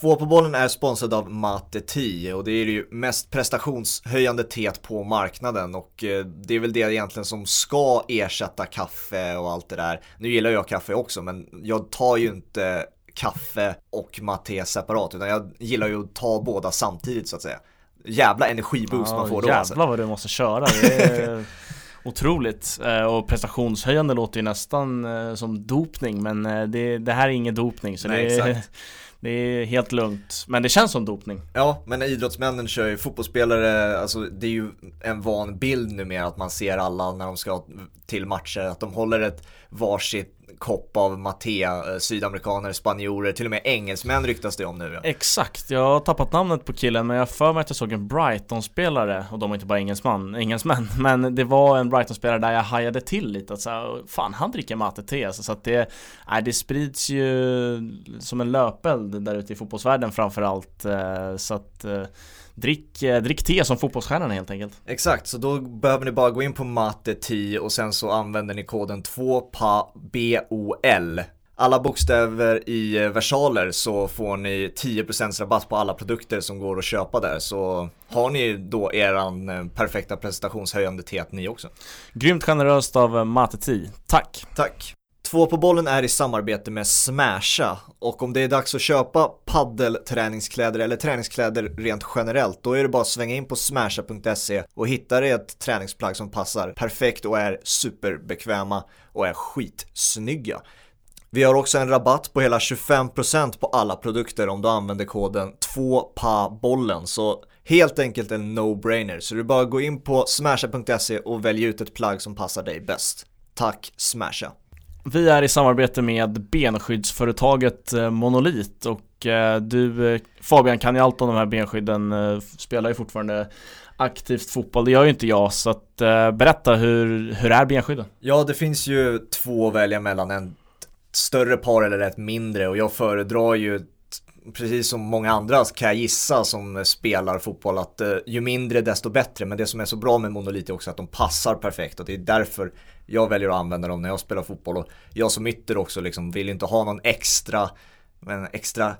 A: Två på bollen är sponsrad av Mate 10 och det är ju mest prestationshöjande teet på marknaden och det är väl det egentligen som ska ersätta kaffe och allt det där. Nu gillar jag kaffe också men jag tar ju inte kaffe och mate separat utan jag gillar ju att ta båda samtidigt så att säga. Jävla energiboost ja, man får då
B: jävlar alltså. Jävlar vad du måste köra. Det är otroligt. Eh, och prestationshöjande låter ju nästan eh, som dopning men eh, det, det här är ingen dopning så Nej, det exakt. Det är helt lugnt, men det känns som dopning.
A: Ja, men idrottsmännen kör ju fotbollsspelare, alltså det är ju en van bild numera att man ser alla när de ska till matcher, att de håller ett varsitt kopp av mattea, eh, sydamerikaner, spanjorer, till och med engelsmän ryktas det om nu. Ja.
B: Exakt, jag har tappat namnet på killen men jag för mig att jag såg en Brighton-spelare och de var inte bara engelsman, engelsmän men det var en Brighton-spelare där jag hajade till lite att så fan han dricker matte-te alltså, så att det, nej, det sprids ju som en löpeld där ute i fotbollsvärlden framförallt eh, så att eh, Drick, eh, drick te som fotbollsstjärnan helt enkelt.
A: Exakt, så då behöver ni bara gå in på matte 10 och sen så använder ni koden 2PABOL. Alla bokstäver i eh, versaler så får ni 10% rabatt på alla produkter som går att köpa där. Så har ni då eran eh, perfekta presentationshöjande te ni också.
B: Grymt generöst av Mate 10. Tack!
A: Tack! Två på bollen är i samarbete med Smasha och om det är dags att köpa paddelträningskläder eller träningskläder rent generellt då är det bara att svänga in på smasha.se och hitta dig ett träningsplagg som passar perfekt och är superbekväma och är skitsnygga. Vi har också en rabatt på hela 25% på alla produkter om du använder koden 2PABOLLEN så helt enkelt en no-brainer så du bara gå in på smasha.se och välj ut ett plagg som passar dig bäst. Tack Smasha!
B: Vi är i samarbete med benskyddsföretaget eh, Monolit och eh, du eh, Fabian kan ju allt om de här benskydden, spelar ju fortfarande aktivt fotboll, det gör ju inte jag så att berätta hur, hur är benskydden?
A: Ja det finns ju två att välja mellan, en större par eller ett mindre och jag föredrar ju precis som många andra kan jag gissa som spelar fotboll att eh, ju mindre desto bättre. Men det som är så bra med Monolith är också att de passar perfekt och det är därför jag väljer att använda dem när jag spelar fotboll. Och jag som ytter också liksom vill inte ha någon extra, men extra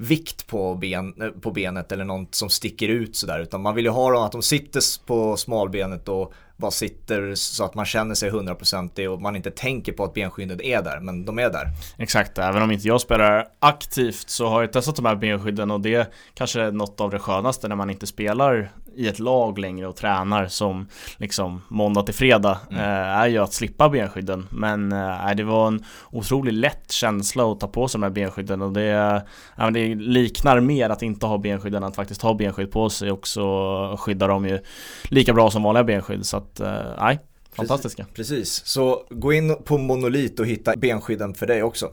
A: vikt på, ben, på benet eller något som sticker ut sådär. Utan man vill ju ha dem att de sitter på smalbenet och bara sitter så att man känner sig hundraprocentig och man inte tänker på att benskyddet är där, men de är där.
B: Exakt, även om inte jag spelar aktivt så har jag testat de här benskydden och det kanske är något av det skönaste när man inte spelar i ett lag längre och tränar som liksom måndag till fredag mm. eh, är ju att slippa benskydden. Men eh, det var en otroligt lätt känsla att ta på sig de här benskydden och det, det liknar mer att inte ha benskydden än att faktiskt ha benskydd på sig och så skyddar de ju lika bra som vanliga benskydd. Så att, eh, nej, fantastiska.
A: Precis. Precis, så gå in på Monolit och hitta benskydden för dig också.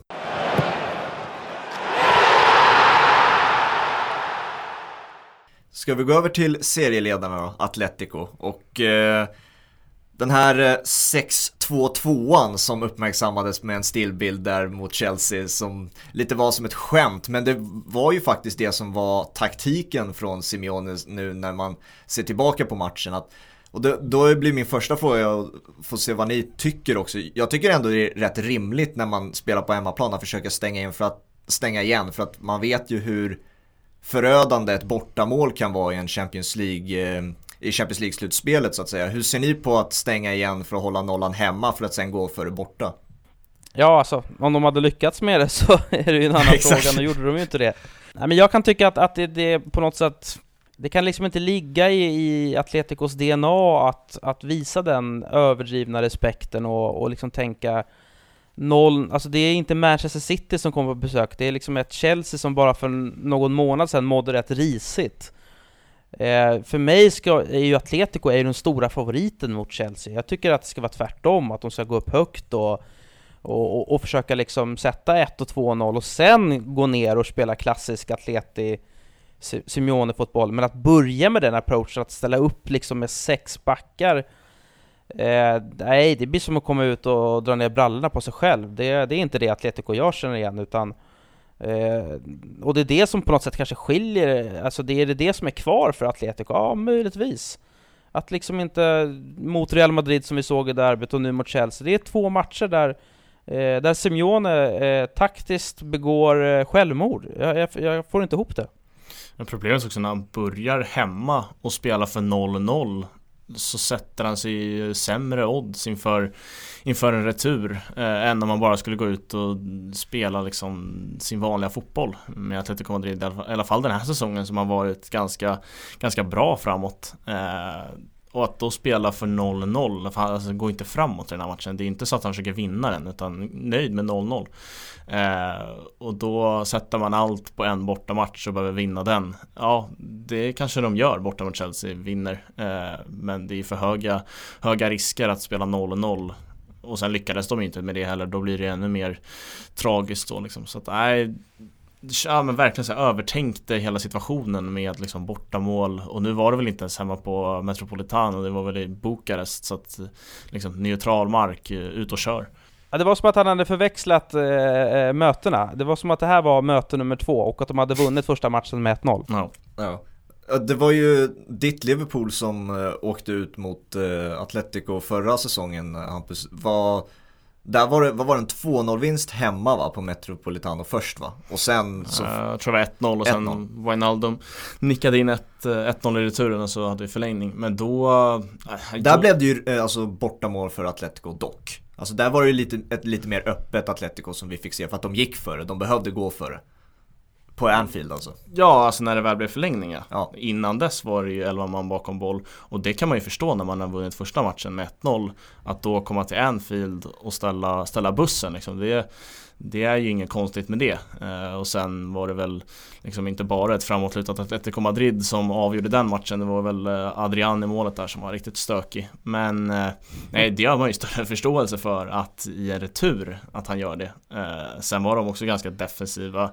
A: Ska vi gå över till serieledarna då, Atletico. Och eh, den här eh, 6-2-2an som uppmärksammades med en stillbild där mot Chelsea som lite var som ett skämt. Men det var ju faktiskt det som var taktiken från Simeone nu när man ser tillbaka på matchen. Att och då, då blir min första fråga att få se vad ni tycker också. Jag tycker ändå det är rätt rimligt när man spelar på hemmaplan att försöka stänga in för att stänga igen. För att man vet ju hur förödande ett bortamål kan vara i en Champions League eh, i Champions League-slutspelet så att säga. Hur ser ni på att stänga igen för att hålla nollan hemma för att sen gå för det borta?
C: Ja, alltså om de hade lyckats med det så är det ju en annan fråga, nu gjorde de ju inte det. Nej, men jag kan tycka att, att det, det på något sätt det kan liksom inte ligga i, i Atleticos DNA att, att visa den överdrivna respekten och, och liksom tänka noll, alltså det är inte Manchester City som kommer på besök, det är liksom ett Chelsea som bara för någon månad sedan mådde rätt risigt. Eh, för mig ska, är ju Atletico är ju den stora favoriten mot Chelsea. Jag tycker att det ska vara tvärtom, att de ska gå upp högt och, och, och, och försöka liksom sätta 1 och 2-0 och sen gå ner och spela klassisk Atleti Simeone-fotboll. Men att börja med den approachen, att ställa upp liksom med sex backar Eh, nej, det blir som att komma ut och dra ner brallorna på sig själv. Det, det är inte det Atletico jag känner igen, utan eh, och det är det som på något sätt kanske skiljer, alltså det är det som är kvar för Atletico? Ja, möjligtvis. Att liksom inte mot Real Madrid som vi såg i derbyt och nu mot Chelsea, det är två matcher där eh, där Simeone eh, taktiskt begår eh, självmord. Jag, jag, jag, får inte ihop det.
B: Men problemet är också när han börjar hemma och spelar för 0-0 så sätter han sig i sämre odds inför, inför en retur eh, än om man bara skulle gå ut och spela liksom sin vanliga fotboll med Atletico Madrid i alla fall den här säsongen som har varit ganska, ganska bra framåt. Eh, och att då spela för 0-0, alltså går inte framåt i den här matchen. Det är inte så att han försöker vinna den utan nöjd med 0-0. Eh, och då sätter man allt på en bortamatch och behöver vinna den. Ja, det kanske de gör borta mot Chelsea, vinner. Eh, men det är för höga, höga risker att spela 0-0 och sen lyckades de inte med det heller, då blir det ännu mer tragiskt då liksom. Så att nej, ja, men verkligen så här, övertänkte hela situationen med liksom bortamål och nu var det väl inte ens hemma på Metropolitano, det var väl i Bukarest så att liksom neutral mark, eh, ut och kör.
C: Ja, det var som att han hade förväxlat eh, eh, mötena. Det var som att det här var möte nummer två och att de hade vunnit första matchen med 1-0.
A: Ja. ja. Det var ju ditt Liverpool som eh, åkte ut mot eh, Atletico förra säsongen, Hampus. Vad där var det, vad var det, en 2-0 vinst hemma va, på Metropolitano först va? Och sen så...
B: Jag tror det var 1-0 och sen Wijnaldum nickade in 1-0 i returen och så hade vi förlängning. Men då...
A: Äh, Där då... blev det ju alltså bortamål för Atletico dock. Alltså där var det ju lite, ett lite mer öppet Atletico som vi fick se för att de gick före, de behövde gå före. På Anfield alltså?
B: Ja, alltså när det väl blev förlängning
A: ja.
B: Innan dess var det ju 11 man bakom boll Och det kan man ju förstå när man har vunnit första matchen med 1-0 Att då komma till Anfield och ställa, ställa bussen liksom. det, det är ju inget konstigt med det. Eh, och sen var det väl liksom inte bara ett framåtlutat Atletico Madrid som avgjorde den matchen. Det var väl eh, Adrian i målet där som var riktigt stökig. Men eh, nej, det har man ju större förståelse för att i en retur att han gör det. Eh, sen var de också ganska defensiva.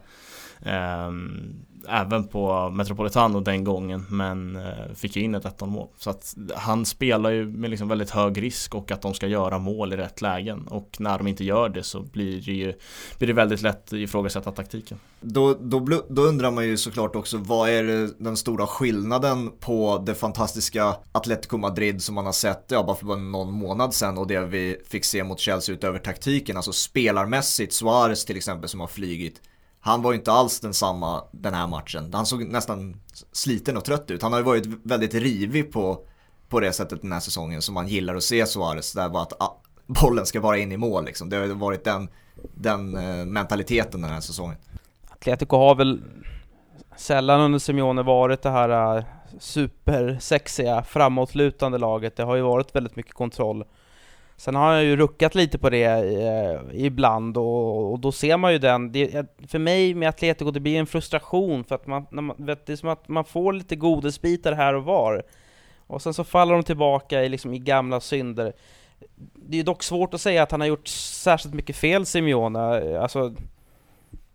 B: Ehm, även på Metropolitano den gången men eh, fick ju in ett 1 mål. Så att han spelar ju med liksom väldigt hög risk och att de ska göra mål i rätt lägen. Och när de inte gör det så blir det ju blir det väldigt lätt ifrågasätta taktiken.
A: Då, då, då undrar man ju såklart också vad är den stora skillnaden på det fantastiska Atletico Madrid som man har sett ja, bara för bara någon månad sedan och det vi fick se mot Chelsea utöver taktiken. Alltså spelarmässigt, Suarez till exempel som har flygit han var ju inte alls densamma den här matchen. Han såg nästan sliten och trött ut. Han har ju varit väldigt rivig på, på det sättet den här säsongen som man gillar att se Suarez. Där bara att ah, bollen ska vara in i mål liksom. Det har varit den, den eh, mentaliteten den här säsongen.
C: Atletico har väl sällan under Simeone varit det här eh, supersexiga framåtlutande laget. Det har ju varit väldigt mycket kontroll. Sen har jag ju ruckat lite på det eh, ibland och, och, då ser man ju den, det, för mig med Atletico det blir en frustration för att man, man, vet, det är som att man får lite godisbitar här och var och sen så faller de tillbaka i, liksom, i gamla synder. Det är dock svårt att säga att han har gjort särskilt mycket fel Simeone, alltså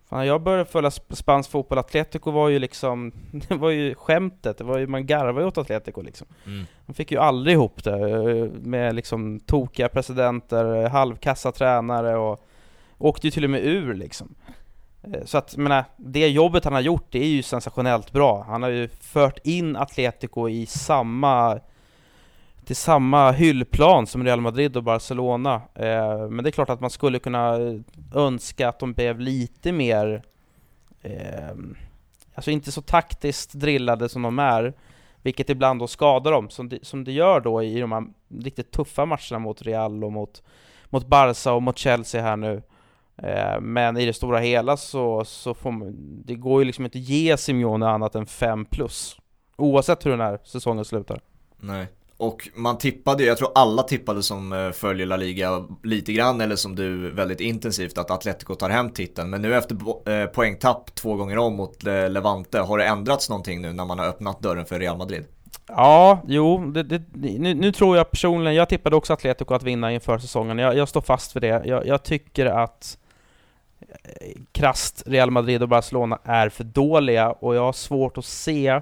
C: Fan, jag började följa spansk fotboll, Atletico var ju liksom, det var ju skämtet, det var ju, man garvade ju åt Atletico liksom. Mm. De fick ju aldrig ihop det, eh, med liksom tokiga presidenter, halvkassa tränare och åkte ju till och med ur liksom. Eh, så att, menar, det jobbet han har gjort, det är ju sensationellt bra. Han har ju fört in Atletico i samma till samma hyllplan som Real Madrid och Barcelona. Eh, men det är klart att man skulle kunna eh, önska att de blev lite mer, eh, alltså inte så taktiskt drillade som de är, vilket ibland då skadar dem, som det, som det gör då i de här riktigt tuffa matcherna mot Real och mot, mot Barca och mot Chelsea här nu. Eh, men i det stora hela så, så får man, det går ju liksom inte ge Simeone annat än 5 plus. Oavsett hur den här säsongen slutar.
A: Nej. Och man tippade, jag tror alla tippade som eh, följer La Liga lite grann eller som du väldigt intensivt att Atletico tar hem titeln. Men nu efter eh, poängtapp två gånger om mot eh, Levante, har det ändrats någonting nu när man har öppnat dörren för Real Madrid?
C: Ja, jo, det, det, nu, nu, tror jag personligen, jag tippade också Atletico att vinna inför säsongen. Jag, jag står fast för det. Jag, jag tycker att krasst Real Madrid och Barcelona är för dåliga och jag har svårt att se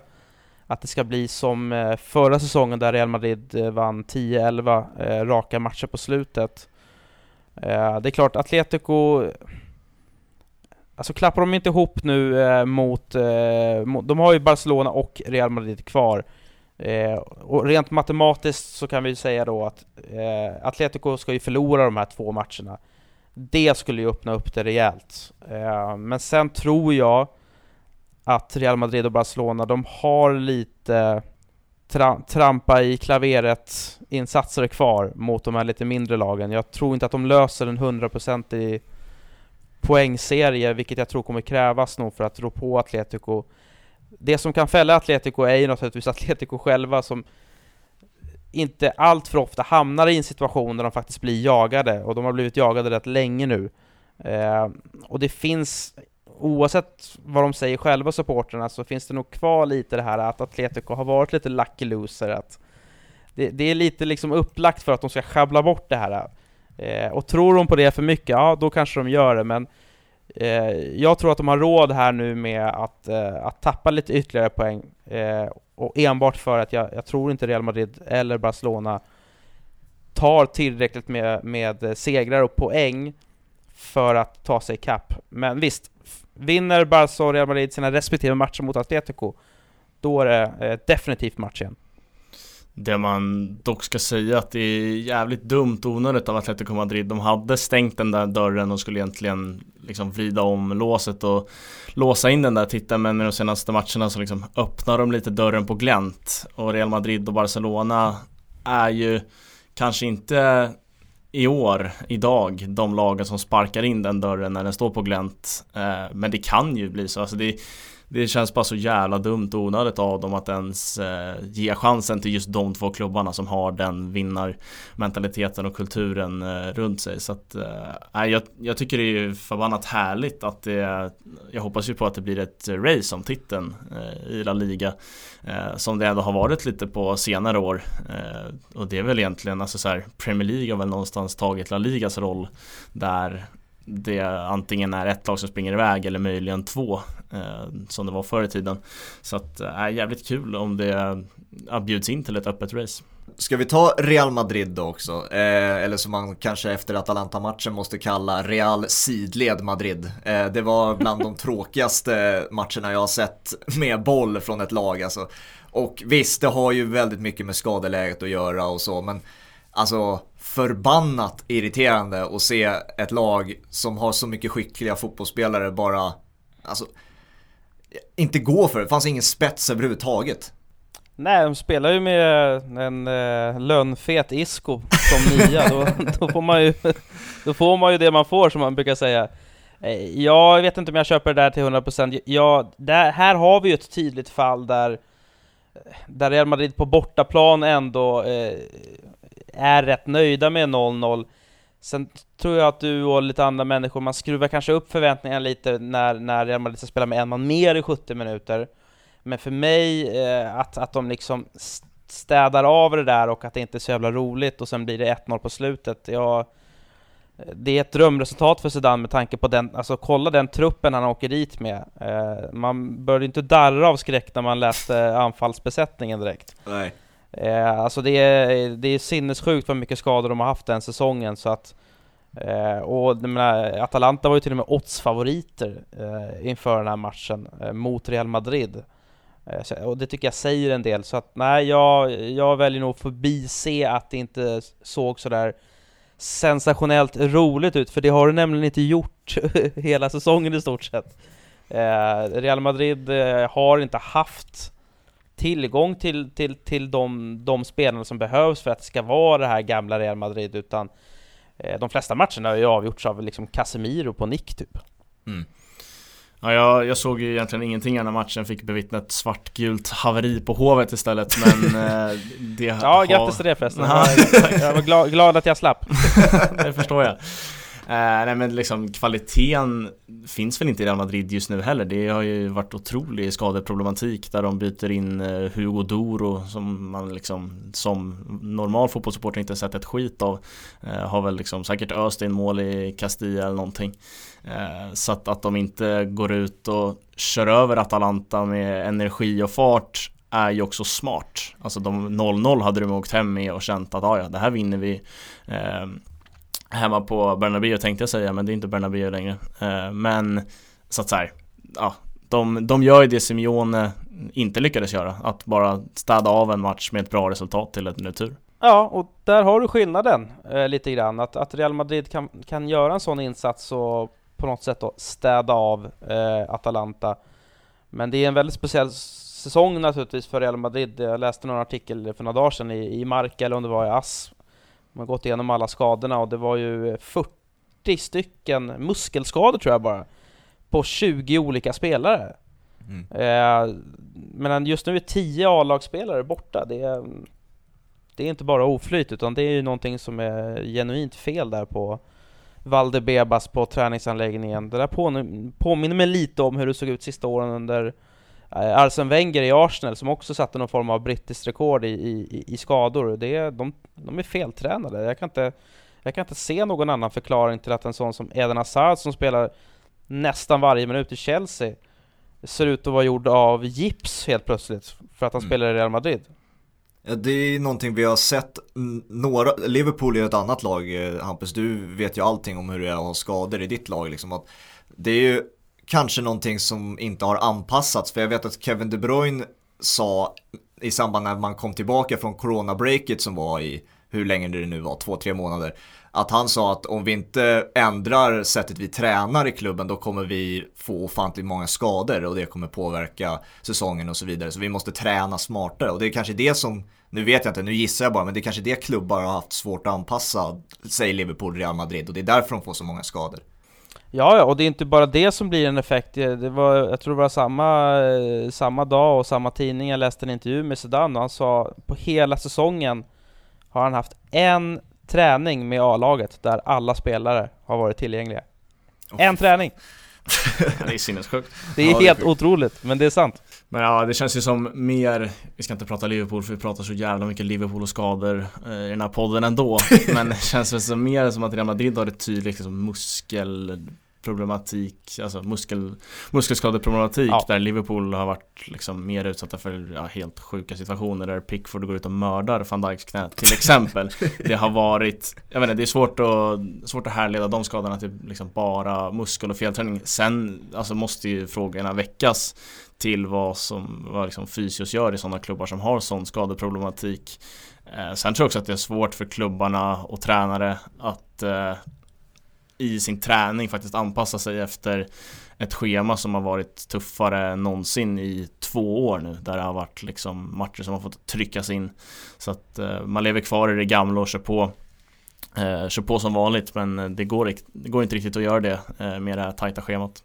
C: att det ska bli som eh, förra säsongen där Real Madrid eh, vann 10-11 eh, raka matcher på slutet. Det är klart, Atletico Alltså klappar de inte ihop nu mot, De har ju Barcelona och Real Madrid kvar. Och rent matematiskt så kan vi säga då att Atletico ska ju förlora de här två matcherna. Det skulle ju öppna upp det rejält. men sen tror jag att Real Madrid och Barcelona, de har lite tra trampa i klaveret insatser kvar mot de här lite mindre lagen. Jag tror inte att de löser en hundraprocentig poängserie, vilket jag tror kommer krävas nog för att rå på Atletico. Det som kan fälla Atletico är ju naturligtvis Atletico själva som inte allt för ofta hamnar i en situation där de faktiskt blir jagade, och de har blivit jagade rätt länge nu. Eh, och det finns oavsett vad de säger själva, supporterna, så finns det nog kvar lite det här att Atletico har varit lite lucky loser, att det, det är lite liksom upplagt för att de ska schabbla bort det här. Eh, och tror de på det för mycket, ja då kanske de gör det, men eh, jag tror att de har råd här nu med att, eh, att tappa lite ytterligare poäng, eh, och enbart för att jag, jag tror inte Real Madrid eller Barcelona tar tillräckligt med, med segrar och poäng för att ta sig kapp. Men visst, Vinner Barca och Real Madrid sina respektive matcher mot Atletico, då är det eh, definitivt match igen.
B: Det man dock ska säga att det är jävligt dumt och onödigt av Atletico Madrid. De hade stängt den där dörren och skulle egentligen liksom vrida om låset och låsa in den där titeln men med de senaste matcherna så liksom öppnar de lite dörren på glänt. Och Real Madrid och Barcelona är ju kanske inte i år, idag, de lagen som sparkar in den dörren när den står på glänt. Eh, men det kan ju bli så. Alltså det, det känns bara så jävla dumt och onödigt av dem att ens eh, ge chansen till just de två klubbarna som har den vinnarmentaliteten och kulturen eh, runt sig. Så att, eh, jag, jag tycker det är förbannat härligt att det, jag hoppas ju på att det blir ett race om titeln eh, i La Liga. Eh, som det ändå har varit lite på senare år. Eh, och det är väl egentligen, alltså så här, Premier League har väl någonstans tagit La Ligas roll där det antingen är ett lag som springer iväg eller möjligen två eh, som det var förr i tiden. Så att eh, är eh, jävligt kul om det eh, bjuds in till ett öppet race.
A: Ska vi ta Real Madrid då också? Eh, eller som man kanske efter Atalanta-matchen måste kalla Real sidled Madrid. Eh, det var bland de tråkigaste matcherna jag har sett med boll från ett lag alltså. Och visst, det har ju väldigt mycket med skadeläget att göra och så, men alltså förbannat irriterande att se ett lag som har så mycket skickliga fotbollsspelare bara, alltså, inte gå för det. Det fanns ingen spets överhuvudtaget.
C: Nej, de spelar ju med en eh, lönfet Isko som nia. då, då, får man ju, då får man ju det man får som man brukar säga. Eh, jag vet inte om jag köper det där till 100%. Ja, där, här har vi ju ett tydligt fall där, eh, där Real Madrid på bortaplan ändå eh, är rätt nöjda med 0-0. Sen tror jag att du och lite andra människor, man skruvar kanske upp förväntningarna lite när, när Real Madrid ska spela med en man mer i 70 minuter. Men för mig, eh, att, att de liksom städar av det där och att det inte är så jävla roligt och sen blir det 1-0 på slutet. Ja, det är ett drömresultat för Zidane med tanke på den, alltså kolla den truppen han åker dit med. Eh, man började inte darra av skräck när man läste anfallsbesättningen direkt.
A: Nej.
C: Eh, alltså det är, det är sinnessjukt vad mycket skador de har haft den säsongen så att eh, och menar, Atalanta var ju till och med oddsfavoriter eh, inför den här matchen eh, mot Real Madrid. Eh, så, och det tycker jag säger en del, så att nej, jag, jag väljer nog förbise att det inte såg sådär sensationellt roligt ut, för det har det nämligen inte gjort hela säsongen i stort sett. Eh, Real Madrid eh, har inte haft tillgång till, till, till de, de spelarna som behövs för att det ska vara det här gamla Real Madrid, utan eh, de flesta matcherna har ju avgjorts av liksom Casemiro på nick typ. Mm.
B: Ja, jag, jag, såg ju egentligen ingenting när matchen, fick bevittna ett svartgult haveri på Hovet istället men eh, det
C: Ja, grattis till det förresten. jag var glad, glad att jag slapp.
B: det förstår jag. Eh, nej men liksom kvaliteten finns väl inte i Real Madrid just nu heller. Det har ju varit otrolig skadeproblematik där de byter in eh, Hugo Doro som man liksom som normal fotbollssupporter inte sett ett skit av. Eh, har väl liksom säkert öst in mål i Castilla eller någonting. Eh, så att, att de inte går ut och kör över Atalanta med energi och fart är ju också smart. Alltså de 0-0 hade de åkt hem med och känt att ah, ja, det här vinner vi. Eh, Hemma på Bernabéu tänkte jag säga, men det är inte Bernabéu längre. Eh, men så att så här, ja, de, de gör ju det Simeone inte lyckades göra, att bara städa av en match med ett bra resultat till en retur.
C: Ja, och där har du skillnaden eh, lite grann, att, att Real Madrid kan, kan göra en sån insats och på något sätt då städa av eh, Atalanta. Men det är en väldigt speciell säsong naturligtvis för Real Madrid. Jag läste någon artikel för några dagar sedan i, i Marca, eller om det var i AS, de har gått igenom alla skadorna och det var ju 40 stycken muskelskador tror jag bara, på 20 olika spelare. Mm. Eh, men just nu är 10 A-lagsspelare borta. Det är, det är inte bara oflyt, utan det är ju någonting som är genuint fel där på Valdebebas på träningsanläggningen. Det där påminner mig lite om hur det såg ut sista åren under Arsene Wenger i Arsenal som också satte någon form av brittiskt rekord i, i, i skador. Det, de, de är feltränade. Jag kan, inte, jag kan inte se någon annan förklaring till att en sån som Eden Hazard som spelar nästan varje minut i Chelsea ser ut att vara gjord av gips helt plötsligt för att han mm. spelar i Real Madrid.
A: Det är någonting vi har sett några, Liverpool är ett annat lag eh, Hampus, du vet ju allting om hur det är att ha skador i ditt lag liksom. Att det är ju kanske någonting som inte har anpassats. För jag vet att Kevin De Bruyne sa i samband när man kom tillbaka från coronabreaket som var i hur länge det nu var, två, tre månader. Att han sa att om vi inte ändrar sättet vi tränar i klubben då kommer vi få ofantligt många skador och det kommer påverka säsongen och så vidare. Så vi måste träna smartare och det är kanske det som, nu vet jag inte, nu gissar jag bara, men det är kanske det klubbar har haft svårt att anpassa, säg Liverpool, Real Madrid och det är därför de får så många skador.
C: Ja, ja, och det är inte bara det som blir en effekt. Det var, jag tror det var samma, samma dag och samma tidning jag läste en intervju med Zidane och han sa på hela säsongen har han haft en träning med A-laget där alla spelare har varit tillgängliga. Oh. En träning!
B: det är sinnessjukt.
C: Det är ja, helt det är otroligt, men det är sant.
B: Men ja, det känns ju som mer, vi ska inte prata Liverpool för vi pratar så jävla mycket Liverpool och skador eh, i den här podden ändå. men det känns väl som mer som att Real Madrid har ett tydligt liksom, muskel problematik, alltså muskel, muskelskadeproblematik ja. där Liverpool har varit liksom mer utsatta för ja, helt sjuka situationer där Pickford går ut och mördar van Dijks knä till exempel. det har varit, jag vet inte, det är svårt att, svårt att härleda de skadorna till liksom bara muskel och felträning. Sen alltså måste ju frågorna väckas till vad som vad liksom fysios gör i sådana klubbar som har sån skadeproblematik. Eh, sen tror jag också att det är svårt för klubbarna och tränare att eh, i sin träning faktiskt anpassa sig efter ett schema som har varit tuffare än någonsin i två år nu där det har varit liksom matcher som har fått tryckas in. Så att eh, man lever kvar i det gamla och kör på eh, kör på som vanligt men det går, det går inte riktigt att göra det eh, med det här tajta schemat.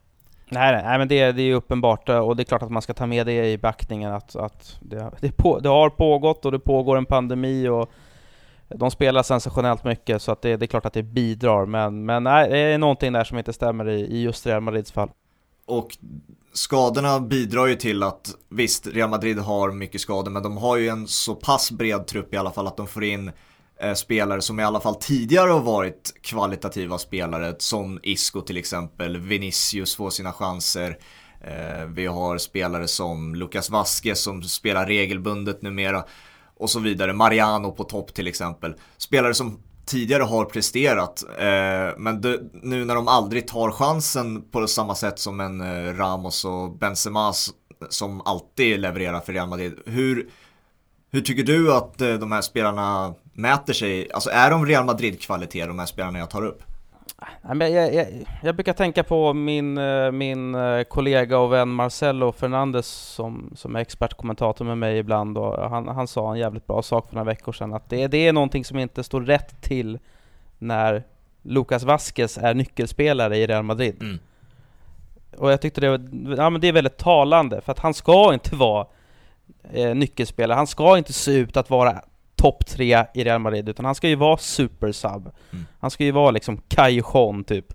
C: Nej, nej men det, det är uppenbart eh, och det är klart att man ska ta med det i beaktningen att, att det, det, på, det har pågått och det pågår en pandemi och de spelar sensationellt mycket så att det, det, är klart att det bidrar, men, men nej, det är någonting där som inte stämmer i, i just Real Madrids fall.
A: Och skadorna bidrar ju till att, visst, Real Madrid har mycket skador, men de har ju en så pass bred trupp i alla fall att de får in eh, spelare som i alla fall tidigare har varit kvalitativa spelare, som Isco till exempel, Vinicius får sina chanser. Eh, vi har spelare som Lucas Vasquez som spelar regelbundet numera och så vidare. Mariano på topp till exempel. Spelare som tidigare har presterat, eh, men det, nu när de aldrig tar chansen på samma sätt som en eh, Ramos och Benzema som alltid levererar för Real Madrid. Hur, hur tycker du att eh, de här spelarna mäter sig? Alltså är de Real Madrid-kvalitet, de här spelarna jag tar upp?
C: Jag, jag, jag, brukar tänka på min, eh, min eh, kollega och vän Marcelo Fernandes som, som är expertkommentator med mig ibland och han, han sa en jävligt bra sak för några veckor sedan att det, det är någonting som inte står rätt till när Lucas Vasquez är nyckelspelare i Real Madrid. Mm. Och jag tyckte det var, ja men det är väldigt talande för att han ska inte vara eh, nyckelspelare, han ska inte se ut att vara topp tre i Real Madrid, utan han ska ju vara supersub. Mm. Han ska ju vara liksom Cajon typ.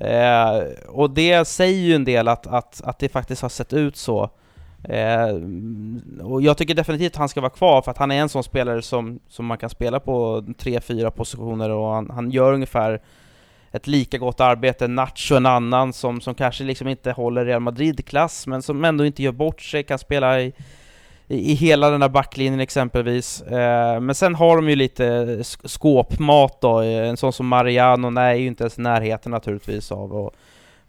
C: Eh, och det säger ju en del att, att, att det faktiskt har sett ut så. Eh, och jag tycker definitivt att han ska vara kvar, för att han är en sån spelare som, som man kan spela på tre, fyra positioner och han, han gör ungefär ett lika gott arbete, Nacho en annan som, som kanske liksom inte håller Real Madrid-klass, men som ändå inte gör bort sig, kan spela i i, hela den där backlinjen exempelvis. Eh, men sen har de ju lite skåpmat då, eh, en sån som Mariano, nej, är ju inte ens i närheten naturligtvis av och,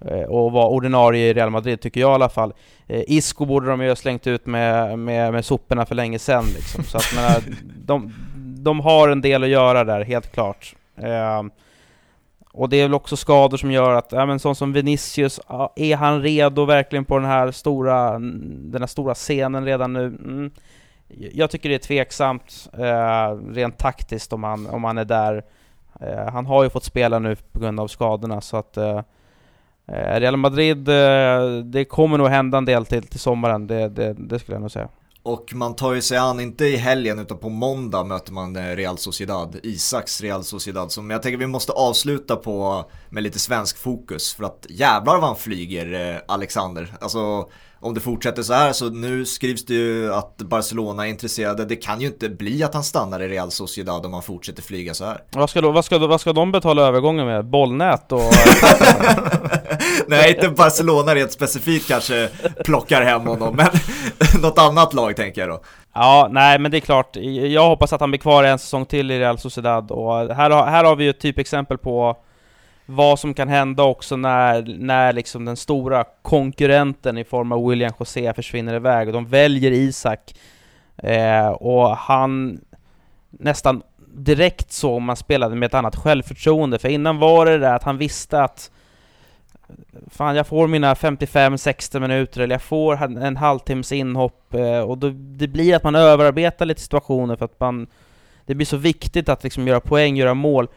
C: eh, och vara ordinarie i Real Madrid, tycker jag i alla fall. Eh, Isco borde de ju ha slängt ut med, med, med soporna för länge sedan liksom. Så att, men, eh, de, de har en del att göra där, helt klart. Och det är väl också skador som gör att, ja men sån som Vinicius, är han redo verkligen på den här stora, den här stora scenen redan nu? Mm. Jag tycker det är tveksamt, eh, rent taktiskt om han, om han är där. Eh, han har ju fått spela nu på grund av skadorna så att eh, eh Real Madrid, eh, det kommer nog hända en del till, till sommaren, det, det, det skulle jag nog säga.
A: Och man tar ju sig an, inte i helgen utan på måndag möter man eh, Real Sociedad, Isaks Real Sociedad. Som jag tänker vi måste avsluta på med lite svensk fokus för att jävlar vad han flyger eh, Alexander. Alltså om det fortsätter så här så nu skrivs det ju att Barcelona är intresserade. Det kan ju inte bli att han stannar i Real Sociedad om han fortsätter flyga så här.
C: Vad ska, då, vad ska, vad ska de betala övergången med? Bollnät och...
A: Nej, inte Barcelona rent specifikt kanske plockar hem honom, men något annat lag tänker jag då.
C: Ja, nej men det är klart. Jag hoppas att han blir kvar en säsong till i Real Sociedad och här har, här har vi ju ett typexempel på vad som kan hända också när, när liksom den stora konkurrenten i form av William José försvinner iväg och de väljer Isak. Eh, och han nästan direkt så man spelade med ett annat självförtroende. För innan var det där att han visste att Fan, jag får mina 55-60 minuter eller jag får en halvtimmes inhopp eh, och då, det blir att man överarbetar lite situationer för att man Det blir så viktigt att liksom göra poäng, göra mål.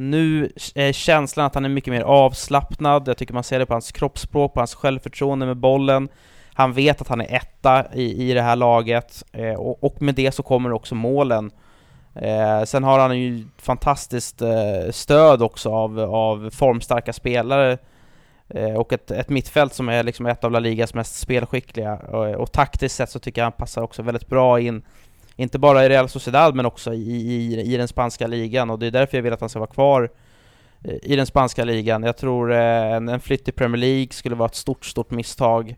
C: Nu är känslan att han är mycket mer avslappnad, jag tycker man ser det på hans kroppsspråk, på hans självförtroende med bollen. Han vet att han är etta i, i det här laget, eh, och, och, med det så kommer också målen. Eh, sen har han ju fantastiskt eh, stöd också av, av formstarka spelare eh, och ett, ett mittfält som är liksom ett av La Ligas mest spelskickliga. Och, och taktiskt sett så tycker jag han passar också väldigt bra in, inte bara i Real Sociedad men också i, i, i den spanska ligan och det är därför jag vill att han ska vara kvar eh, i den spanska ligan. Jag tror eh, en, en flytt till Premier League skulle vara ett stort, stort misstag.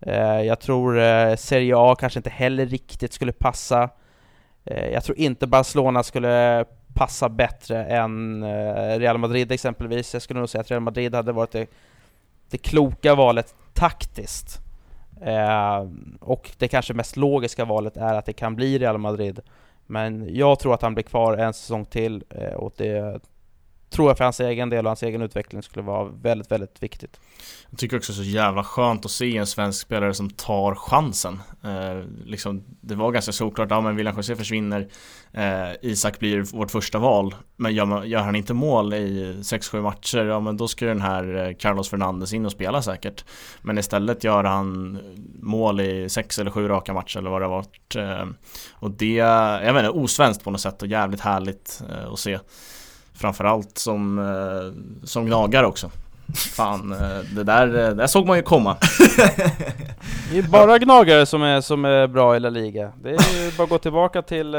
C: Eh, jag tror Serie A kanske inte heller riktigt skulle passa. Jag tror inte Barcelona skulle passa bättre än Real Madrid exempelvis. Jag skulle nog säga att Real Madrid hade varit det, det kloka valet taktiskt. Eh, och det kanske mest logiska valet är att det kan bli Real Madrid. Men jag tror att han blir kvar en säsong till eh, och det tror jag för hans egen del och hans egen utveckling skulle vara väldigt, väldigt viktigt.
B: Jag tycker också det är så jävla skönt att se en svensk spelare som tar chansen. Eh, liksom, det var ganska såklart, ja men William José försvinner, eh, Isak blir vårt första val, men gör, gör han inte mål i 6-7 matcher, ja men då ska den här eh, Carlos Fernandes in och spela säkert. Men istället gör han mål i 6 eller 7 raka matcher eller vad det har varit. Eh, och det, jag vet inte, osvenskt på något sätt och jävligt härligt eh, att se. Framförallt som, eh, som gnagare också. Fan, eh, det där, eh, det där såg man ju komma.
C: Det är bara gnagare som är, som är bra i La Liga. Det är ju bara att gå tillbaka till,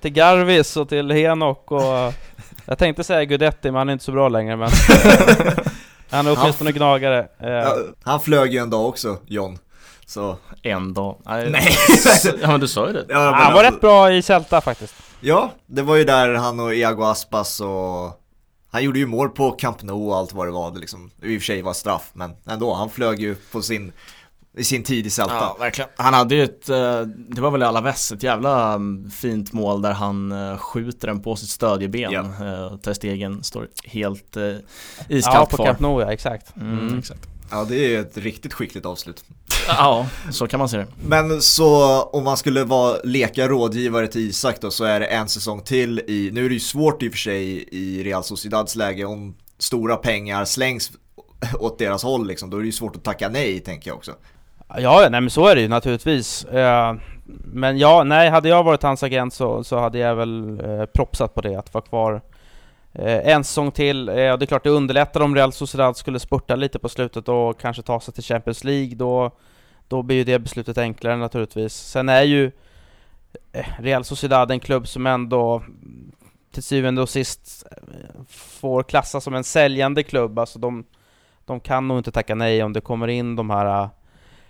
C: till Garvis och till Henok och... Jag tänkte säga Gudetti, men han är inte så bra längre men... han är åtminstone gnagare.
A: Ja, han flög ju en dag också, John. Så.
B: En dag?
A: Nej!
B: ja men du sa ju det.
C: Ja, han var rätt bra i Celta faktiskt.
A: Ja, det var ju där han och Iago Aspas och han gjorde ju mål på Camp Nou och allt vad det var. Det liksom, i och för sig var straff, men ändå. Han flög ju på sin, i sin tid i Celta.
B: Ja, verkligen. Han hade ju ett, eh, det var väl i Alaves, ett jävla mm, fint mål där han eh, skjuter den på sitt stödjeben. Ja. Ter Stegen står helt iskallt
C: Ja, på Camp Nou ja, exakt.
B: Mm, mm. exakt.
A: Ja, det är ju ett riktigt skickligt avslut.
B: Ja, så kan man se det.
A: Men så om man skulle vara, leka rådgivare till Isak då så är det en säsong till i, nu är det ju svårt i och för sig i Real Sociedads läge om stora pengar slängs åt deras håll liksom, då är det ju svårt att tacka nej tänker jag också.
C: Ja, nej men så är det ju naturligtvis. Eh, men ja, nej, hade jag varit hans agent så, så hade jag väl eh, propsat på det, att vara kvar Eh, en säsong till, eh, det är klart det underlättar om Real Sociedad skulle spurta lite på slutet och kanske ta sig till Champions League, då, då blir ju det beslutet enklare naturligtvis. Sen är ju eh, Real Sociedad en klubb som ändå till syvende och sist får klassas som en säljande klubb, alltså de, de kan nog inte tacka nej om det kommer in de här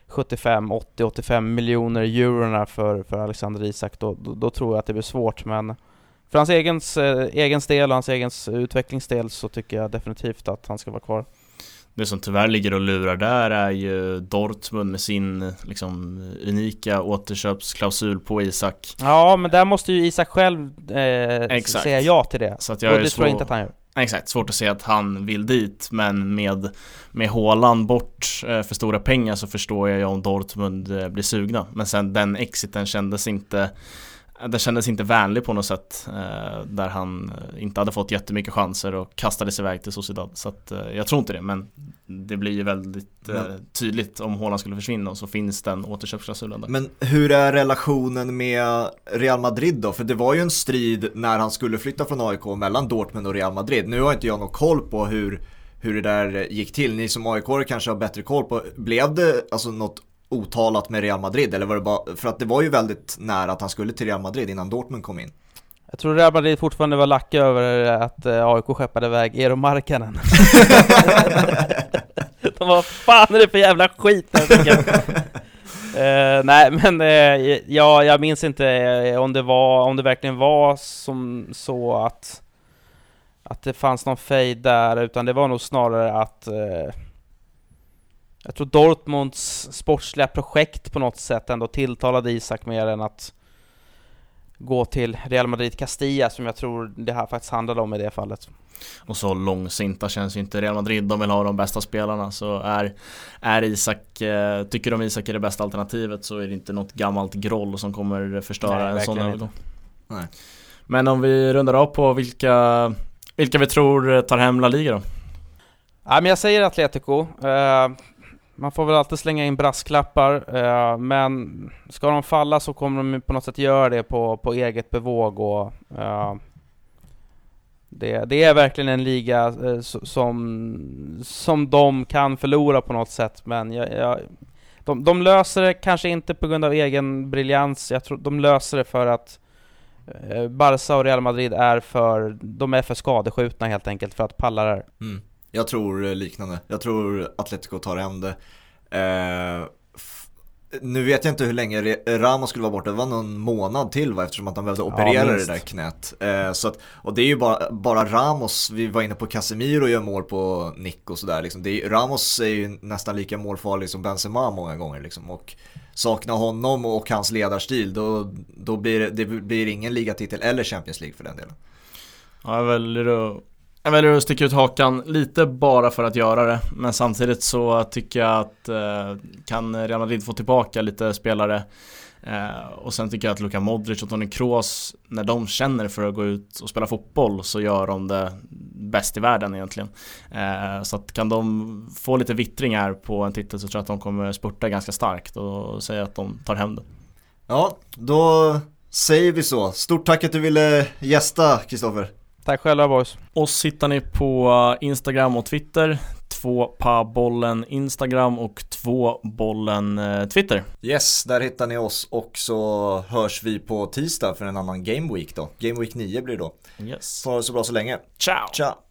C: 75, 80, 85 miljoner eurona för, för Alexander Isak, då, då, då tror jag att det blir svårt men för hans egens, eh, egen del och hans egen utvecklingsdel så tycker jag definitivt att han ska vara kvar.
B: Det som tyvärr ligger och lurar där är ju Dortmund med sin liksom, unika återköpsklausul på Isak.
C: Ja, men där måste ju Isak själv eh, säga ja till det.
B: Så att jag
C: och det tror jag inte att han gör.
B: Exakt, svårt att se att han vill dit men med, med Håland bort eh, för stora pengar så förstår jag ju om Dortmund eh, blir sugna. Men sen den exiten kändes inte det kändes inte vänlig på något sätt eh, Där han eh, inte hade fått jättemycket chanser och kastades iväg till Sociedad Så att eh, jag tror inte det men Det blir ju väldigt eh, tydligt om Haaland skulle försvinna och så finns den återköpsklausulen där
A: Men hur är relationen med Real Madrid då? För det var ju en strid när han skulle flytta från AIK mellan Dortmund och Real Madrid Nu har inte jag någon koll på hur hur det där gick till. Ni som aik kanske har bättre koll på, blev det alltså något otalat med Real Madrid? Eller var det bara, för att det var ju väldigt nära att han skulle till Real Madrid innan Dortmund kom in.
C: Jag tror Real Madrid fortfarande var lacka över att eh, AIK skeppade iväg Eero Markkanen. De var fan är det för jävla skit uh, Nej men uh, ja, jag minns inte uh, om det var, om det verkligen var som så att att det fanns någon fade där, utan det var nog snarare att jag tror Dortmunds sportsliga projekt på något sätt ändå tilltalade Isak mer än att gå till Real Madrid Castilla som jag tror det här faktiskt handlade om i det fallet.
B: Och så långsinta känns ju inte Real Madrid, de vill ha de bästa spelarna så är, är Isak, eh, tycker de Isak är det bästa alternativet så är det inte något gammalt groll som kommer förstöra
C: Nej,
B: en sån övergång.
A: Nej.
B: Men om vi rundar av på vilka, vilka vi tror tar hem La Liga då?
C: Ja, men jag säger Atletico. Man får väl alltid slänga in brasklappar, eh, men ska de falla så kommer de på något sätt göra det på, på eget bevåg och eh, det, det är verkligen en liga eh, som, som de kan förlora på något sätt, men jag, jag, de, de löser det kanske inte på grund av egen briljans, jag tror de löser det för att eh, Barca och Real Madrid är för, de är för skadeskjutna helt enkelt för att palla det här.
A: Mm. Jag tror liknande. Jag tror Atletico tar hem det. Eh, nu vet jag inte hur länge Ramos skulle vara borta, det var någon månad till va? Eftersom att han behövde operera det
C: minst.
A: där knät. Eh, så att, och det är ju bara, bara Ramos, vi var inne på Casemiro och gör mål på nick och sådär. Liksom. Det är, Ramos är ju nästan lika målfarlig som Benzema många gånger. Liksom. Och sakna honom och hans ledarstil, då, då blir det, det blir ingen ligatitel eller Champions League för den delen.
B: Ja, jag väljer att jag väljer att sticka ut hakan lite bara för att göra det Men samtidigt så tycker jag att eh, kan Real Madrid få tillbaka lite spelare eh, Och sen tycker jag att Luka Modric och Toni Kroos När de känner för att gå ut och spela fotboll så gör de det bäst i världen egentligen eh, Så att kan de få lite vittringar på en titel så tror jag att de kommer spurta ganska starkt och säga att de tar hem det
A: Ja, då säger vi så. Stort tack att du ville gästa Kristoffer.
C: Tack själva boys!
B: Oss hittar ni på Instagram och Twitter Två pa bollen Instagram och två bollen eh, Twitter
A: Yes, där hittar ni oss och så hörs vi på tisdag för en annan Game Week då. Game Week 9 blir det då.
B: Yes
A: Får ha det så bra så länge.
B: Ciao!
A: Ciao!